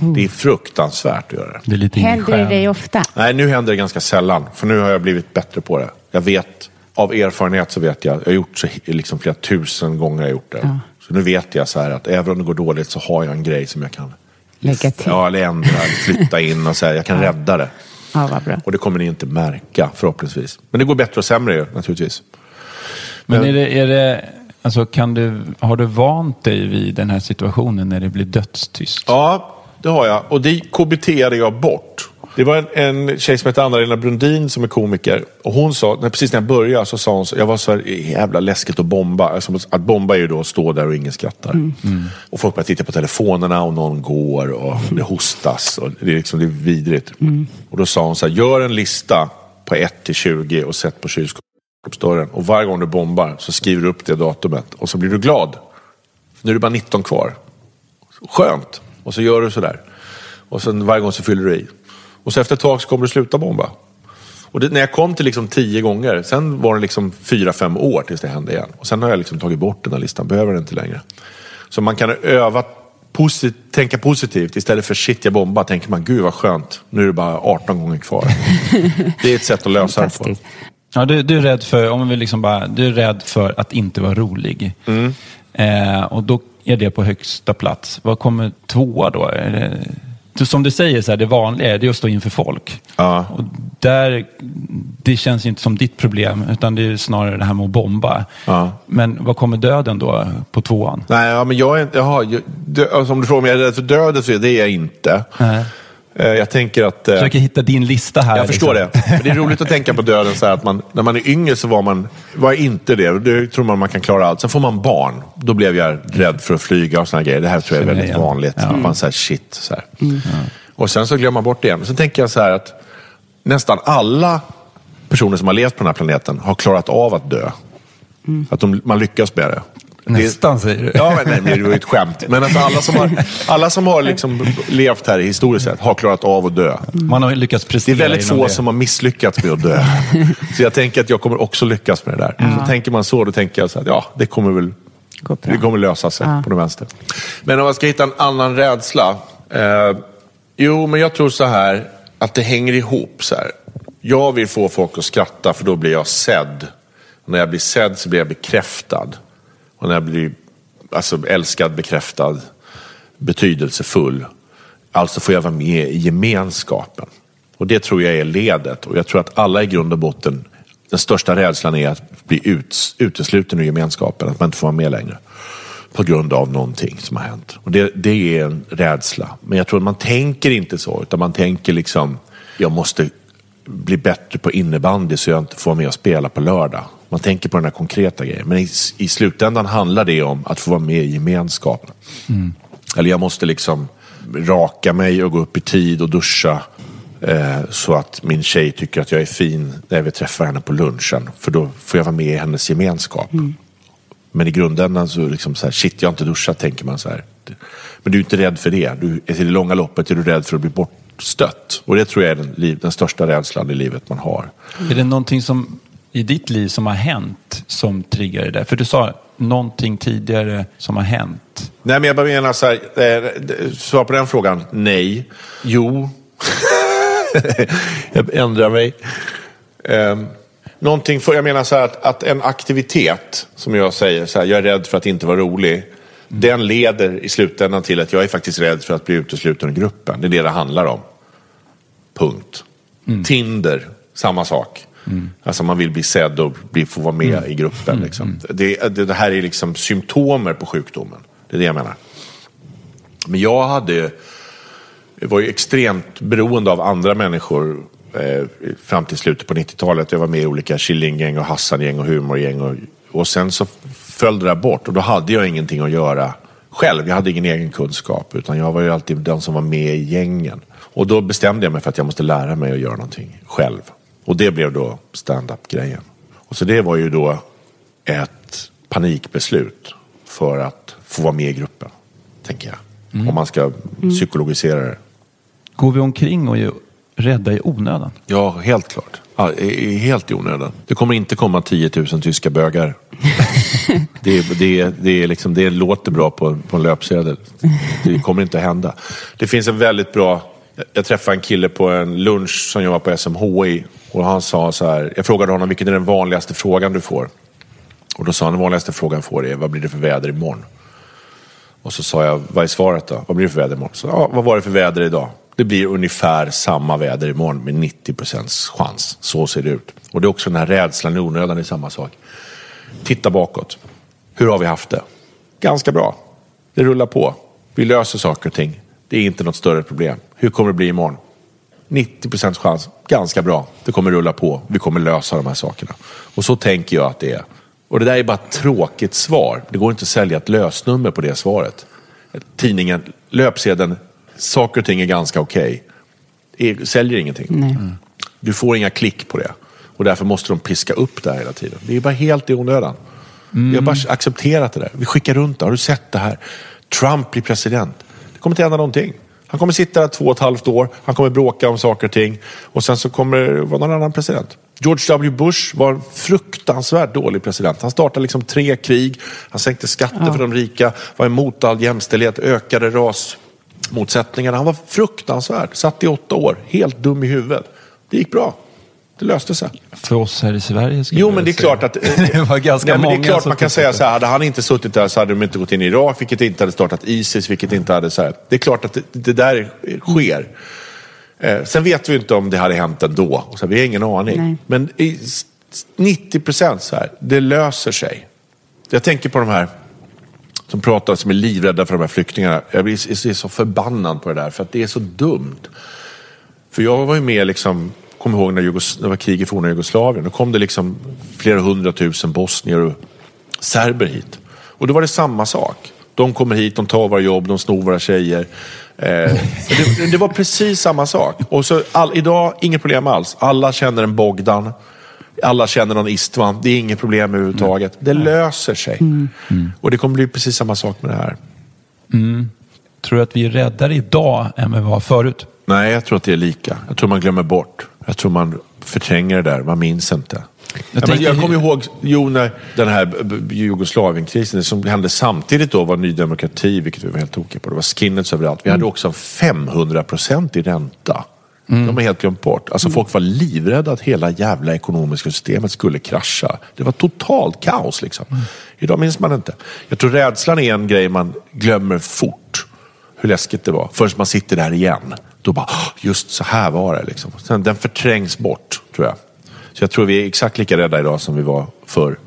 Det är fruktansvärt att göra det. det är lite händer det dig ofta? Nej, nu händer det ganska sällan. För nu har jag blivit bättre på det. Jag vet, av erfarenhet så vet jag, jag har gjort så liksom flera tusen gånger jag gjort det. Ja. Så nu vet jag så här att även om det går dåligt så har jag en grej som jag kan lägga till. Ja, eller ändra, flytta in och säga jag kan ja. rädda det. Ja, vad bra. Och det kommer ni inte märka förhoppningsvis. Men det går bättre och sämre naturligtvis. Men är det, är det alltså kan du, har du vant dig vid den här situationen när det blir dödstyst? Ja, det har jag. Och det KBTade jag bort. Det var en, en tjej som heter Anna-Lena Brundin som är komiker. Och hon sa, när, precis när jag började så sa hon, så, jag var så här, jävla läskigt att bomba. Alltså, att bomba är ju då att stå där och ingen skrattar. Mm. Mm. Och folk börjar titta på telefonerna och någon går och det hostas. Och det, är liksom, det är vidrigt. Mm. Och då sa hon så här, gör en lista på 1 till 20 och sätt på kylskåpsdörren. Och varje gång du bombar så skriver du upp det datumet. Och så blir du glad. Nu är det bara 19 kvar. Skönt. Och så gör du sådär. Och sen varje gång så fyller du i. Och så efter ett tag så kommer du sluta bomba. Och det, när jag kom till liksom tio gånger, sen var det liksom fyra, fem år tills det hände igen. Och sen har jag liksom tagit bort den här listan, behöver den inte längre. Så man kan öva posit tänka positivt. Istället för shit jag bombar tänker man gud vad skönt, nu är det bara 18 gånger kvar. (laughs) det är ett sätt att lösa det på. Ja, du, du, är rädd för, om vi liksom bara, du är rädd för att inte vara rolig. Mm. Eh, och då är det på högsta plats. Vad kommer tvåa då? Det, som du säger, så här, det vanliga är att stå inför folk. Ja. Och där, det känns inte som ditt problem, utan det är snarare det här med att bomba. Ja. Men vad kommer döden då på tvåan? Nej, ja, men jag är, jaha, jag, dö, alltså, om du frågar om jag är rädd för döden så är det jag inte. Nej. Eh, jag tänker att... Jag eh, försöker hitta din lista här. Jag förstår liksom. det. Men det är roligt att tänka på döden så här att man, när man är yngre så var man var inte det. Det tror man man kan klara allt. Sen får man barn. Då blev jag rädd för att flyga och sådana grejer. Det här tror jag är väldigt vanligt. Ja. Man säger shit. Så mm. Och sen så glömmer man bort det igen. Sen tänker jag så här att nästan alla personer som har levt på den här planeten har klarat av att dö. Mm. Att de, man lyckas med det. Nästan säger du. Ja, men, nej, det var ju ett skämt. Men alltså, alla som har, alla som har liksom levt här historiskt sett har klarat av att dö. Man har lyckats prestera Det är väldigt få det. som har misslyckats med att dö. Så jag tänker att jag kommer också lyckas med det där. Mm. Så tänker man så, då tänker jag så att ja, det kommer väl det kommer lösa sig ja. på det vänster. Men om jag ska hitta en annan rädsla. Eh, jo, men jag tror så här att det hänger ihop. så här. Jag vill få folk att skratta för då blir jag sedd. Och när jag blir sedd så blir jag bekräftad. Och när jag blir alltså, älskad, bekräftad, betydelsefull. Alltså får jag vara med i gemenskapen. Och det tror jag är ledet. Och jag tror att alla i grund och botten, den största rädslan är att bli ut, utesluten ur gemenskapen. Att man inte får vara med längre. På grund av någonting som har hänt. Och det, det är en rädsla. Men jag tror att man tänker inte så. Utan man tänker liksom, jag måste bli bättre på innebandy så jag inte får vara med och spela på lördag. Man tänker på den här konkreta grejen. Men i, i slutändan handlar det om att få vara med i gemenskapen. Mm. Eller jag måste liksom raka mig och gå upp i tid och duscha. Eh, så att min tjej tycker att jag är fin när vi träffar henne på lunchen. För då får jag vara med i hennes gemenskap. Mm. Men i grundändan så liksom så här, shit jag har inte duschat tänker man så här. Men du är inte rädd för det. Du, I det långa loppet är du rädd för att bli bortstött. Och det tror jag är den, den största rädslan i livet man har. Är det någonting som i ditt liv som har hänt som triggar det där? För du sa någonting tidigare som har hänt. Nej, men jag bara menar så här, eh, svar på den frågan, nej. Jo. (laughs) jag ändrar mig. Eh, någonting för, jag menar så här att, att, en aktivitet, som jag säger, så här, jag är rädd för att inte vara rolig. Mm. Den leder i slutändan till att jag är faktiskt rädd för att bli utesluten ur gruppen. Det är det det handlar om. Punkt. Mm. Tinder samma sak. Mm. Alltså man vill bli sedd och bli, få vara med mm. i gruppen. Mm. Liksom. Det, det, det, här är liksom symptomer på sjukdomen. Det är det jag menar. Men jag hade, var ju extremt beroende av andra människor eh, fram till slutet på 90-talet. Jag var med i olika Killinggäng och Hassangäng och humorgäng. Och, och sen så föll det där bort och då hade jag ingenting att göra själv. Jag hade ingen egen kunskap utan jag var ju alltid den som var med i gängen. Och då bestämde jag mig för att jag måste lära mig att göra någonting själv. Och det blev då stand-up-grejen. Och så det var ju då ett panikbeslut för att få vara med i gruppen, tänker jag. Mm. Om man ska mm. psykologisera det. Går vi omkring och är rädda i onödan? Ja, helt klart. Ja, helt i onödan. Det kommer inte komma 10 000 tyska bögar. (laughs) det, det, det, är liksom, det låter bra på, på en löpsedel. Det kommer inte att hända. Det finns en väldigt bra... Jag träffade en kille på en lunch som jobbar på SMHI. Och han sa så här, jag frågade honom vilken är den vanligaste frågan du får? Och då sa han den vanligaste frågan får är, vad blir det för väder imorgon? Och så sa jag, vad är svaret då? Vad blir det för väder imorgon? Så, ja, vad var det för väder idag? Det blir ungefär samma väder imorgon med 90 procents chans. Så ser det ut. Och det är också den här rädslan i onödan är samma sak. Titta bakåt. Hur har vi haft det? Ganska bra. Det rullar på. Vi löser saker och ting. Det är inte något större problem. Hur kommer det bli imorgon? 90 procents chans. Ganska bra. Det kommer rulla på. Vi kommer lösa de här sakerna. Och så tänker jag att det är. Och det där är bara ett tråkigt svar. Det går inte att sälja ett lösnummer på det svaret. Tidningen, löpsedeln, saker och ting är ganska okej. Okay. Säljer ingenting. Mm. Du får inga klick på det. Och därför måste de piska upp det här hela tiden. Det är bara helt i onödan. Mm. Vi har bara accepterat det där. Vi skickar runt det. Har du sett det här? Trump blir president. Det kommer inte hända någonting. Han kommer sitta där två och ett halvt år. Han kommer bråka om saker och ting. Och sen så kommer det vara någon annan president. George W. Bush var en fruktansvärt dålig president. Han startade liksom tre krig. Han sänkte skatter ja. för de rika. Var emot all jämställdhet. Ökade rasmotsättningarna. Han var fruktansvärd. Satt i åtta år. Helt dum i huvudet. Det gick bra. Det löste sig. För oss här i Sverige? Jo, men det är klart att... (laughs) det var ganska nej, många men Det är klart man kan säga så här, hade han inte suttit där så hade de inte gått in i Irak, vilket inte hade startat Isis, vilket inte hade så här. Det är klart att det, det där sker. Eh, sen vet vi inte om det hade hänt ändå. Så vi har ingen aning. Nej. Men i 90 procent så här, det löser sig. Jag tänker på de här som pratar, som är livrädda för de här flyktingarna. Jag blir så förbannad på det där, för att det är så dumt. För jag var ju med liksom kommer ihåg när det var krig i forna Jugoslavien. Då kom det liksom flera hundratusen bosnier och serber hit. Och då var det samma sak. De kommer hit, de tar våra jobb, de snor våra tjejer. Eh, det, det, var precis samma sak. Och så all, idag, inget problem alls. Alla känner en Bogdan. Alla känner någon Istvan. Det är inget problem överhuvudtaget. Det löser sig. Mm. Mm. Och det kommer bli precis samma sak med det här. Mm. Tror du att vi är räddare idag än vi var förut? Nej, jag tror att det är lika. Jag tror man glömmer bort. Jag tror man förtränger det där, man minns inte. Jag, ja, jag kommer ihåg, jo, när den här Jugoslavienkrisen som hände samtidigt då var Ny Demokrati, vilket vi var helt tokiga på. Det var skinheads överallt. Vi mm. hade också 500 procent i ränta. Mm. De har helt glömt bort. Alltså folk var livrädda att hela jävla ekonomiska systemet skulle krascha. Det var totalt kaos liksom. Mm. Idag minns man inte. Jag tror rädslan är en grej man glömmer fort. Hur läskigt det var. Förrän man sitter där igen då bara, just så här var det. Liksom. Sen, den förträngs bort, tror jag. Så jag tror vi är exakt lika rädda idag som vi var förr.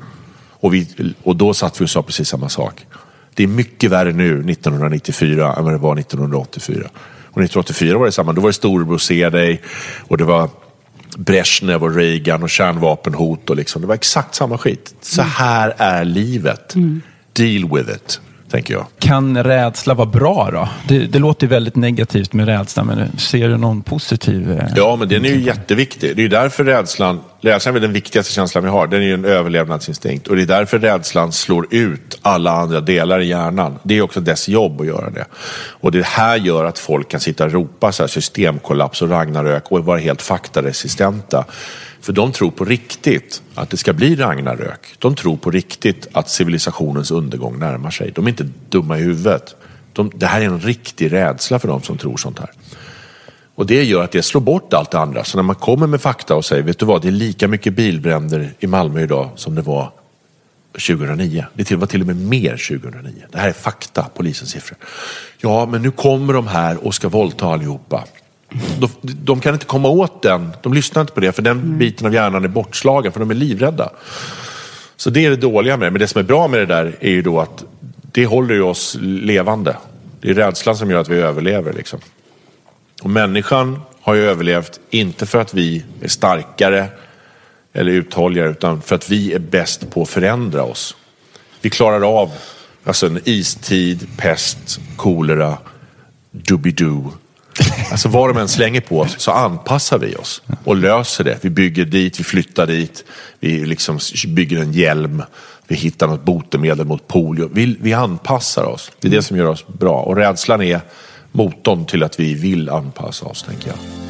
Och, vi, och då satt vi och sa precis samma sak. Det är mycket värre nu, 1994, än vad det var 1984. Och 1984 var det samma. Då var det storebror se dig och det var Brezhnev och Reagan och kärnvapenhot. Och liksom. Det var exakt samma skit. Så här är livet. Mm. Deal with it tänker jag. Kan rädsla vara bra då? Det, det låter väldigt negativt med rädsla, men ser du någon positiv? Eh, ja, men den är ju jätteviktig. Det är ju därför rädslan, rädslan är den viktigaste känslan vi har. Den är ju en överlevnadsinstinkt. Och det är därför rädslan slår ut alla andra delar i hjärnan. Det är också dess jobb att göra det. Och det här gör att folk kan sitta och ropa så här, systemkollaps och Ragnarök och vara helt faktaresistenta. För de tror på riktigt att det ska bli Ragnarök. De tror på riktigt att civilisationens undergång närmar sig. De är inte dumma i huvudet. De, det här är en riktig rädsla för de som tror sånt här. Och det gör att det slår bort allt det andra. Så när man kommer med fakta och säger, vet du vad, det är lika mycket bilbränder i Malmö idag som det var 2009. Det var till och med mer 2009. Det här är fakta, polisens siffror. Ja, men nu kommer de här och ska våldta allihopa. De, kan inte komma åt den. De lyssnar inte på det för den mm. biten av hjärnan är bortslagen för de är livrädda. Så det är det dåliga med det. Men det som är bra med det där är ju då att det håller ju oss levande. Det är rädslan som gör att vi överlever. Liksom. Och människan har ju överlevt, inte för att vi är starkare eller uthålligare, utan för att vi är bäst på att förändra oss. Vi klarar av alltså en istid, pest, kolera, doobidoo. Alltså vad de än slänger på oss så anpassar vi oss och löser det. Vi bygger dit, vi flyttar dit, vi liksom bygger en hjälm, vi hittar något botemedel mot polio. Vi, vi anpassar oss. Det är det som gör oss bra. Och rädslan är motorn till att vi vill anpassa oss, tänker jag.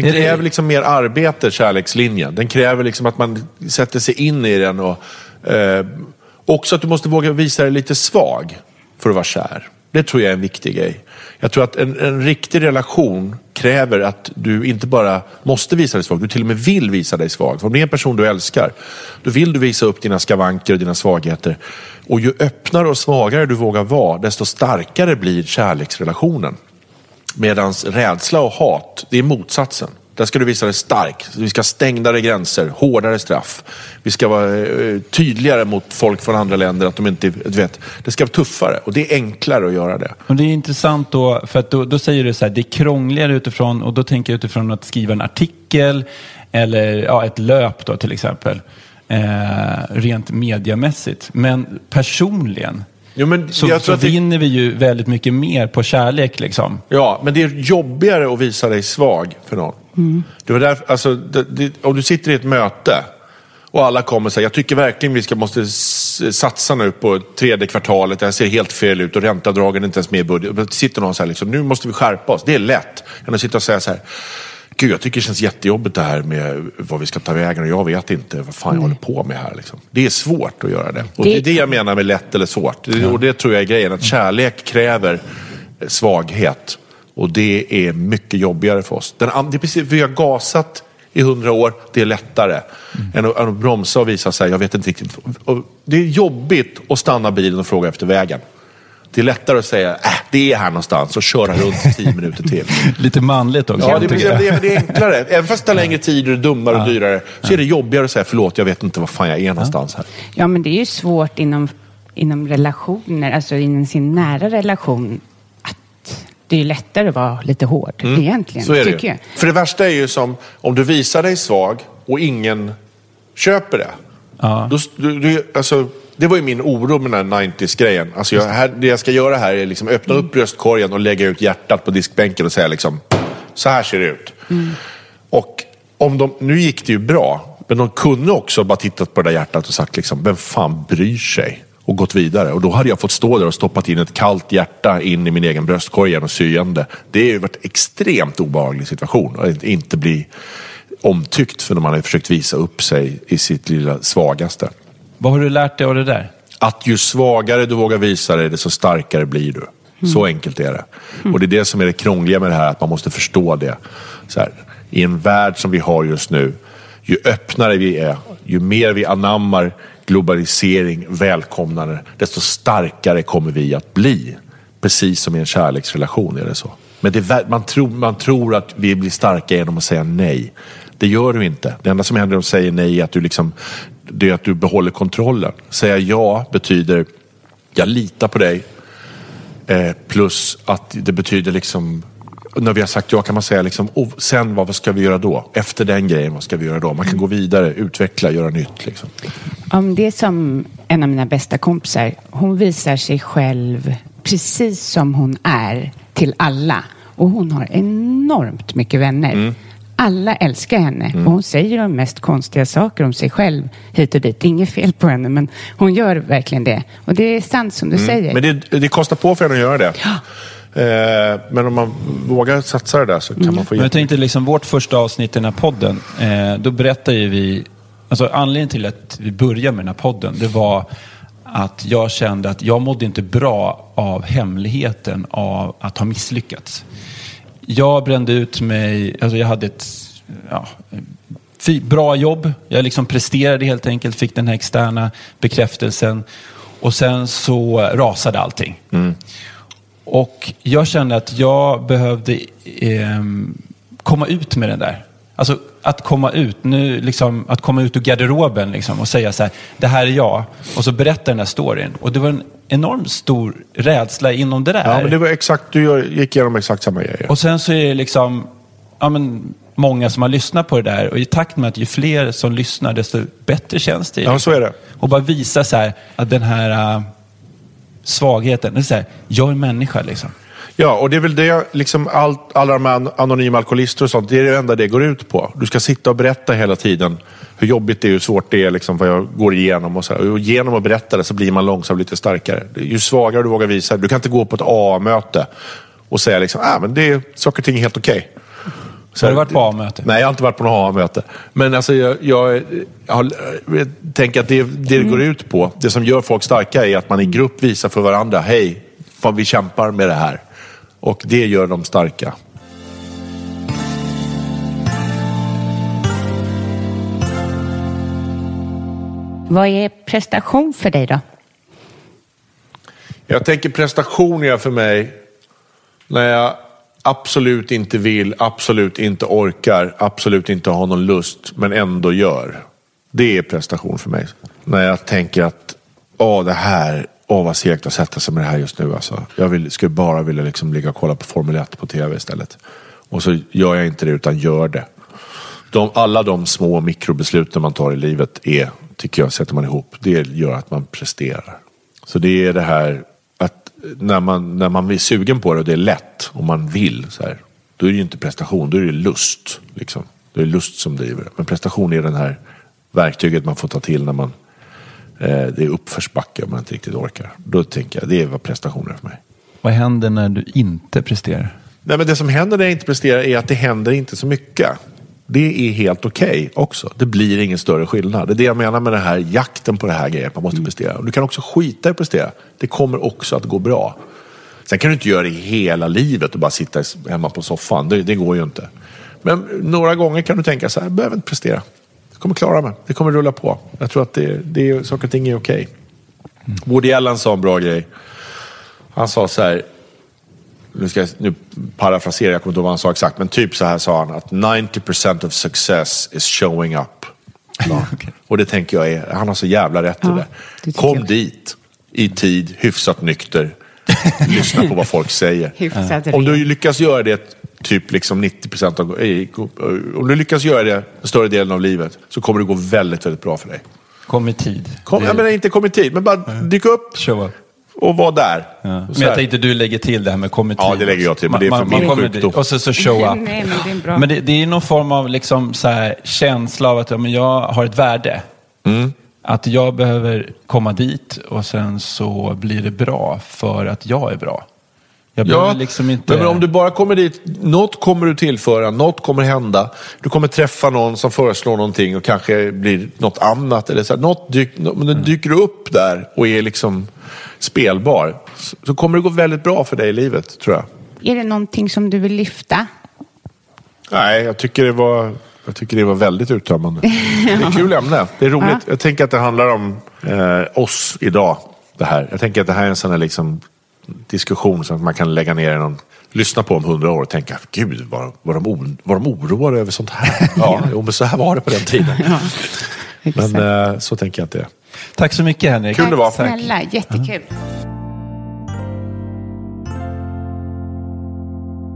Den kräver liksom mer arbete, kärlekslinjen. Den kräver liksom att man sätter sig in i den. Och, eh, också att du måste våga visa dig lite svag för att vara kär. Det tror jag är en viktig grej. Jag tror att en, en riktig relation kräver att du inte bara måste visa dig svag, du till och med vill visa dig svag. För om det är en person du älskar, då vill du visa upp dina skavanker och dina svagheter. Och ju öppnare och svagare du vågar vara, desto starkare blir kärleksrelationen. Medan rädsla och hat, det är motsatsen. Där ska du visa dig stark. Vi ska ha stängdare gränser, hårdare straff. Vi ska vara eh, tydligare mot folk från andra länder. att de inte, du vet, Det ska vara tuffare och det är enklare att göra det. Och det är intressant då, för att då, då säger du så här, det är krångligare utifrån, och då tänker jag utifrån att skriva en artikel eller ja, ett löp då till exempel. Eh, rent mediamässigt. Men personligen, Jo, men så, så vinner vi ju väldigt mycket mer på kärlek. Liksom. Ja, men det är jobbigare att visa dig svag för någon. Mm. Det var därför, alltså, det, det, om du sitter i ett möte och alla kommer och säger, jag tycker verkligen vi ska, måste satsa nu på tredje kvartalet, det här ser helt fel ut och ränteavdragen är inte ens med i budgeten. Sitter någon så här, liksom, nu måste vi skärpa oss. Det är lätt. Än att sitta och säga så här, Gud, jag tycker det känns jättejobbigt det här med vad vi ska ta vägen och jag vet inte vad fan jag håller på med här. Liksom. Det är svårt att göra det. Och det är det jag menar med lätt eller svårt. Ja. Och det tror jag är grejen, att kärlek kräver svaghet. Och det är mycket jobbigare för oss. Den, det är precis, vi har gasat i hundra år, det är lättare mm. än, att, än att bromsa och visa sig, jag vet inte riktigt. Och det är jobbigt att stanna bilen och fråga efter vägen. Det är lättare att säga, äh, det är här någonstans och köra runt i tio minuter till. (laughs) Lite manligt också. Ja, det, det, det, det är enklare. Även fast det tar längre tid och det är dummare och dyrare så är det jobbigare att säga, förlåt, jag vet inte var fan jag är någonstans här. Ja, men det är ju svårt inom, inom relationer, alltså inom sin nära relation, att det är lättare att vara lite hård mm. egentligen. Så är det tycker jag. För det värsta är ju som om du visar dig svag och ingen köper det. Ja. Då, du, du, alltså, det var ju min oro med den här 90s-grejen. Alltså jag, här, det jag ska göra här är liksom öppna upp bröstkorgen och lägga ut hjärtat på diskbänken och säga liksom, så här ser det ut. Mm. Och om de, nu gick det ju bra, men de kunde också bara tittat på det där hjärtat och sagt liksom, vem fan bryr sig? Och gått vidare. Och då hade jag fått stå där och stoppat in ett kallt hjärta in i min egen bröstkorg och syende. det. Det har ju varit en extremt obehaglig situation. Att inte bli omtyckt för när man har försökt visa upp sig i sitt lilla svagaste. Vad har du lärt dig av det där? Att ju svagare du vågar visa dig, desto starkare blir du. Mm. Så enkelt är det. Mm. Och det är det som är det krångliga med det här, att man måste förstå det. Här, I en värld som vi har just nu, ju öppnare vi är, ju mer vi anammar globalisering, välkomnande, desto starkare kommer vi att bli. Precis som i en kärleksrelation är det så. Men det, man, tror, man tror att vi blir starka genom att säga nej. Det gör du inte. Det enda som händer om du säger nej är att du, liksom, det är att du behåller kontrollen. Säga ja betyder jag litar på dig. Eh, plus att det betyder liksom när vi har sagt ja kan man säga liksom, oh, sen vad ska vi göra då? Efter den grejen, vad ska vi göra då? Man kan gå vidare, utveckla, göra nytt. Liksom. Om det är som en av mina bästa kompisar. Hon visar sig själv precis som hon är till alla. Och hon har enormt mycket vänner. Mm. Alla älskar henne mm. och hon säger de mest konstiga saker om sig själv hit och dit. Inget fel på henne, men hon gör verkligen det. Och det är sant som du mm. säger. Men det, det, kostar på för henne att göra det. Ja. Eh, men om man vågar satsa det där så kan Mm. man få Men jag hjälp. tänkte liksom vårt första avsnitt i den här podden, eh, då berättar ju vi, alltså anledningen till att vi började med den här podden, det var att jag kände att jag mådde inte bra av hemligheten av att ha misslyckats. Jag brände ut mig, alltså jag hade ett ja, bra jobb, jag liksom presterade helt enkelt, fick den här externa bekräftelsen och sen så rasade allting. Och jag kände att jag behövde ehm, komma ut med den där. Alltså att komma ut, nu liksom, att komma ut ur garderoben liksom, och säga så här, det här är jag. Och så berätta den här storyn. Och det var en enormt stor rädsla inom det där. Ja, men det var exakt, du gick igenom exakt samma grejer. Och sen så är det liksom, ja, men, många som har lyssnat på det där. Och i takt med att ju fler som lyssnar, desto bättre känns det. Ja, så är det. Och bara visa så här, att den här äh, svagheten, det är så här, jag är människa liksom. Ja, och det är väl det, liksom allt, alla de här anonyma alkoholister och sånt, det är det enda det går ut på. Du ska sitta och berätta hela tiden hur jobbigt det är, hur svårt det är, liksom, vad jag går igenom. Och, så här. och genom att berätta det så blir man långsamt lite starkare. Ju svagare du vågar visa Du kan inte gå på ett A-möte och säga liksom, ah, men det är, saker och ting är helt okej. Så Har du varit på A-möte? Nej, jag har inte varit på något A-möte. Men alltså, jag, jag, jag, har- jag tänker att det, det det går ut på, det som gör folk starka är att man i grupp visar för varandra, hej, vi kämpar med det här. Och det gör dem starka. Vad är prestation för dig då? Jag tänker prestation är för mig när jag absolut inte vill, absolut inte orkar, absolut inte har någon lust, men ändå gör. Det är prestation för mig. När jag tänker att, åh det här, åh vad segt att sätta sig med det här just nu. Alltså. Jag vill, skulle bara vilja liksom ligga och kolla på Formel 1 på tv istället. Och så gör jag inte det, utan gör det. De, alla de små mikrobesluten man tar i livet är, tycker jag, sätter man ihop, det gör att man presterar. Så det är det här att när man, när man är sugen på det och det är lätt och man vill, så här, då är det ju inte prestation, då är det lust. Liksom. Det är lust som driver det. Men prestation är den här verktyget man får ta till när man det är uppförsbacke och man inte riktigt orkar. Då tänker jag, det är vad prestation är för mig. Vad händer när du inte presterar? Nej, men det som händer när jag inte presterar är att det händer inte så mycket. Det är helt okej också. Det blir ingen större skillnad. Det är det jag menar med den här jakten på det här grejen. Man måste prestera. Och du kan också skita i att prestera. Det kommer också att gå bra. Sen kan du inte göra det hela livet och bara sitta hemma på soffan. Det, det går ju inte. Men några gånger kan du tänka så här, jag behöver inte prestera. Jag kommer klara mig. Det kommer rulla på. Jag tror att det, det, saker och ting är okej. Woody Allen sa en bra grej. Han sa så här, nu, ska jag, nu parafraserar jag, kommer inte ihåg vad han sa exakt, men typ så här sa han att 90% of success is showing up. (laughs) Ja. Och det tänker jag är, han har så jävla rätt i Ja, det. det tycker Kom jag. dit i tid, hyfsat nykter, (laughs) lyssna på vad folk säger. Om du lyckas göra det typ liksom 90% av, eh, om du lyckas göra det större delen av livet så kommer det gå väldigt, väldigt bra för dig. Kom i tid. Kom, Det- jag menar inte kom i tid, men bara dyk upp Show up. och var där. Ja. Men jag tänkte du lägger till det här med kom i tid. Ja, det lägger jag till, men det är för min kommer sjukdom. Och så, så show up. Nej, men det är bra. Men det, det är någon form av liksom så här känsla av att ja, men jag har ett värde. Mm. Att jag behöver komma dit och sen så blir det bra för att jag är bra. Jag behöver liksom inte... men om du bara kommer dit, något kommer du tillföra, något kommer hända. Du kommer träffa någon som föreslår någonting och kanske blir något annat. Eller så här, något dyk, men dyker du upp där och är liksom spelbar så, så kommer det gå väldigt bra för dig i livet, tror jag. Är det någonting som du vill lyfta? Nej, jag tycker det var, jag tycker det var väldigt uttömmande. (laughs) Det är ett kul ämne. Det är roligt. Ja. Jag tänker att det handlar om eh, oss idag. Det här. Jag tänker att det här är en sån här liksom, diskussion som man kan lägga ner i någon, lyssna på om hundra år och tänka, gud var, var, de o, var de oroade över sånt här? (laughs) Ja, jo, men så här var det på den tiden. (laughs) Exakt. Men eh, så tänker jag att det är. Tack så mycket Henrik. Kul det var. Tack snälla, jättekul.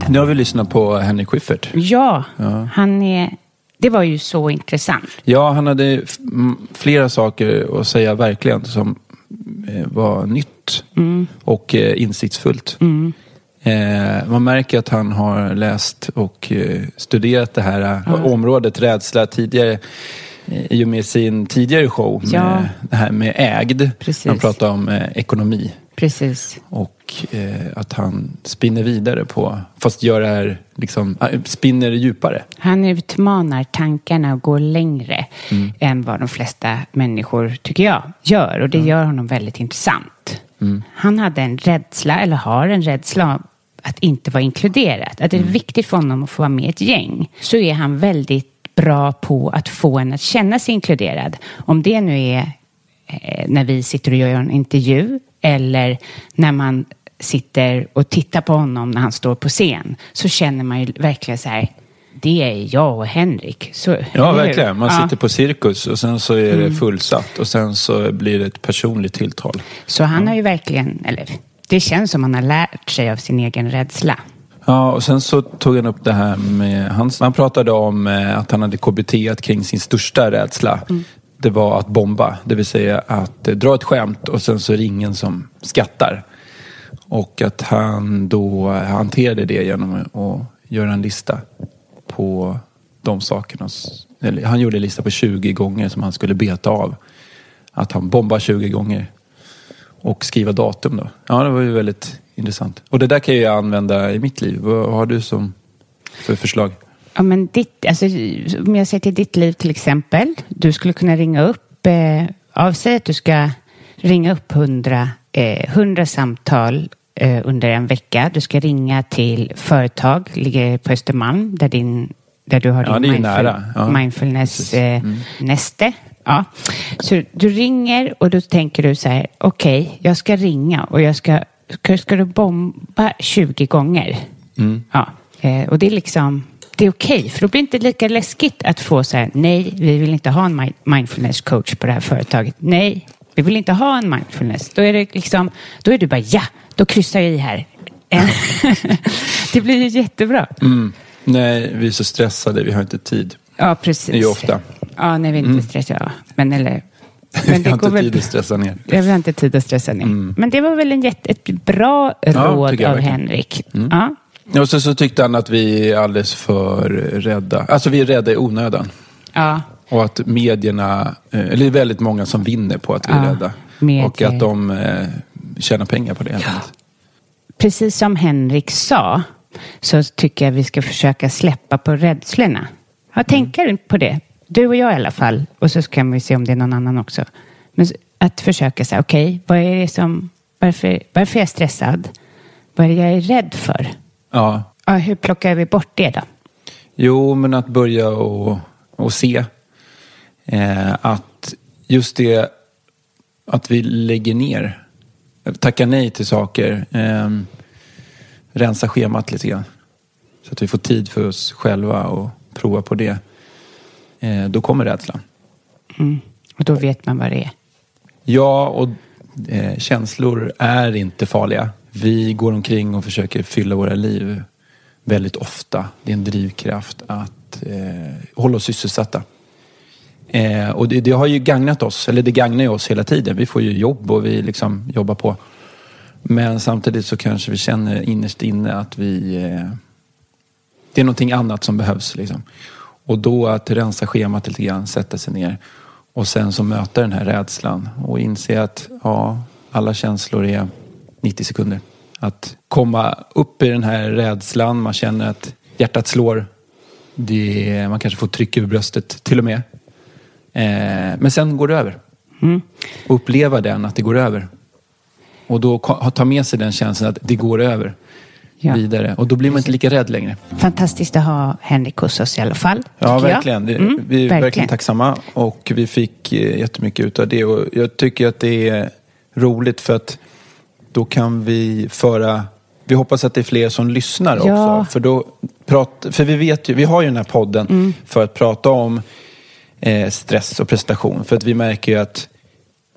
Nu har vi lyssnat på Henrik Schyffert. Ja, han är... Det var ju så intressant. Ja, han hade flera saker att säga verkligen som var nytt och eh, insiktsfullt. Eh, man märker att han har läst och eh, studerat det här eh, området rädsla tidigare eh, i och med sin tidigare show med Ja. det här med ägd. Precis. Han pratade om eh, ekonomi. Precis. Och och eh, att han spinner vidare på, fast gör det här, liksom, äh, spinner djupare. Han utmanar tankarna och går längre mm. än vad de flesta människor, tycker jag, gör. Och det mm. gör honom väldigt intressant. Mm. Han hade en rädsla, eller har en rädsla att inte vara inkluderad. Att det är mm. viktigt för honom att få vara med i ett gäng. Så är han väldigt bra på att få en att känna sig inkluderad. Om det nu är eh, när vi sitter och gör en intervju eller när man sitter och tittar på honom när han står på scen så känner man ju verkligen så här det är jag och Henrik. Så, ja, verkligen. Man ja. sitter på cirkus och sen så är det mm. fullsatt och sen så blir det ett personligt tilltal. Så han har ju verkligen, eller det känns som han har lärt sig av sin egen rädsla. Ja, och sen så tog han upp det här med, han, han pratade om eh, att han hade KBT kring sin största rädsla. Mm. Det var att bomba, det vill säga att eh, dra ett skämt och sen så är det ingen som skrattar. Och att han då hanterade det genom att göra en lista på de sakerna. Eller, han gjorde en lista på 20 gånger som han skulle beta av. Att han bombar 20 gånger och skriva datum då. Ja, det var ju väldigt intressant. Och det där kan jag använda i mitt liv. Vad har du som för förslag? Ja, men ditt, alltså, om jag ser till ditt liv till exempel. Du skulle kunna ringa upp, eh, avsäg att du ska ringa upp hundra eh, samtal under en vecka. Du ska ringa till företag, ligger på Östermalm, där, din, där du har ja, din mindful, ja. mindfulness-näste. Eh, mm. Ja. Så du ringer och då tänker du så här, okej, okay, jag ska ringa och jag ska, ska, ska du bomba 20 gånger? Mm. Ja. Eh, och det är liksom, det är okej, okay, för då blir det inte lika läskigt att få så här, nej, vi vill inte ha en mindfulness coach på det här företaget. Nej, vi vill inte ha en mindfulness. Då är det liksom, då är du bara, ja, då kryssar jag i här. (laughs) det blir ju jättebra. Mm. Nej, vi är så stressade, vi har inte tid. Ja, precis. Det är ju ofta. Ja, när vi inte mm. stressar. Ja. Men eller... (laughs) Men jag har inte tid att stressa ner. Jag har inte tid att stressa ner. Mm. Men det var väl en jätte, ett bra råd av Henrik. Mm. Ja. Och så, så tyckte han att vi är alldeles för rädda. Alltså vi är rädda i onödan. Ja. Och att medierna, eh, eller det är väldigt många som vinner på att vi är ja. rädda. Medier. Och att de eh, tjänar pengar på det. Ja. Precis som Henrik sa så tycker jag vi ska försöka släppa på rädslorna. Ja, tänker mm. på det. Du och jag i alla fall. Och så kan vi se om det är någon annan också. Men att försöka säga, okej, okay, vad är det som, varför, varför är jag stressad? Vad är det jag är rädd för? Ja. ja hur plockar vi bort det då? Jo, men att börja och, och se. Eh, att just det att vi lägger ner, tackar nej till saker, eh, rensa schemat lite grann. Så att vi får tid för oss själva och prova på det. Eh, då kommer rädslan. Mm. Och då vet man vad det är? Ja, och eh, känslor är inte farliga. Vi går omkring och försöker fylla våra liv väldigt ofta. Det är en drivkraft att eh, hålla oss sysselsatta. Eh, och det, det, har ju gagnat oss, eller det gagnar ju oss hela tiden. Vi får ju jobb och vi liksom jobbar på. Men samtidigt så kanske vi känner innerst inne att vi... Eh, det är någonting annat som behövs. Liksom. Och då att rensa schemat lite grann, sätta sig ner och sen så möta den här rädslan och inse att ja, alla känslor är 90 sekunder. Att komma upp i den här rädslan, man känner att hjärtat slår. Det, man kanske får tryck över bröstet till och med. Eh, men sen går det över. Mm. Uppleva den, att det går över. Och då ta med sig den känslan att det går över ja. vidare. Och då blir man inte lika rädd längre. Fantastiskt att ha Henrik hos oss i alla fall. Ja, verkligen. Mm, vi är verkligen. verkligen tacksamma och vi fick eh, jättemycket ut av det. Och jag tycker att det är roligt för att då kan vi föra vi hoppas att det är fler som lyssnar också. Ja. För, då prat, för vi vet ju, vi har ju den här podden mm. för att prata om eh, stress och prestation. För att vi märker ju att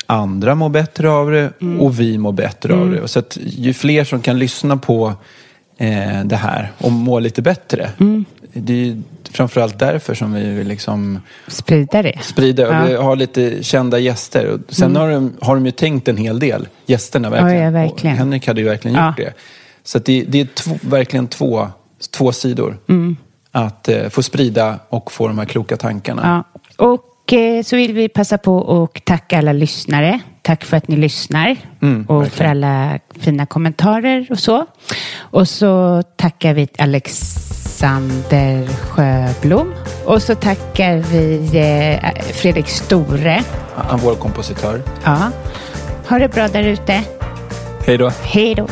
andra mår bättre av det mm. och vi mår bättre mm. av det. Så att ju fler som kan lyssna på eh, det här och må lite bättre. Mm. Det är framförallt därför som vi vill liksom sprida det. Sprida ja. vi har lite kända gäster. Och sen mm. har, de, har de ju tänkt en hel del, gästerna verkligen. Ja, ja, verkligen. Och Henrik hade ju verkligen gjort det. Så det, det, är två, verkligen två, två sidor. Mm. Att eh, få sprida och få de här kloka tankarna. Och eh, så vill vi passa på att tacka alla lyssnare tack för att ni lyssnar Mm, och verkligen. för alla fina kommentarer och så. Och så tackar vi Alexander Sjöblom. Och så tackar vi eh, Fredrik Store. Han vår kompositör. Ja. Ha det bra där ute. Hej då. Hej då.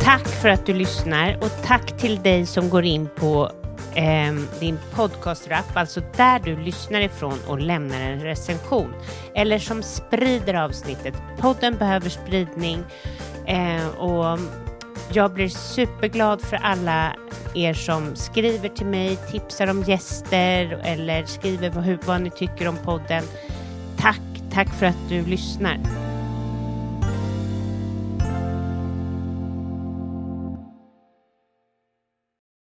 Tack för att du lyssnar och tack till dig som går in på eh, din podcastrapp, alltså där du lyssnar ifrån och lämnar en recension. Eller som sprider avsnittet. Podden behöver spridning eh, och jag blir superglad för alla er som skriver till mig, tipsar om gäster eller skriver vad, vad ni tycker om podden. Tack, tack för att du lyssnar.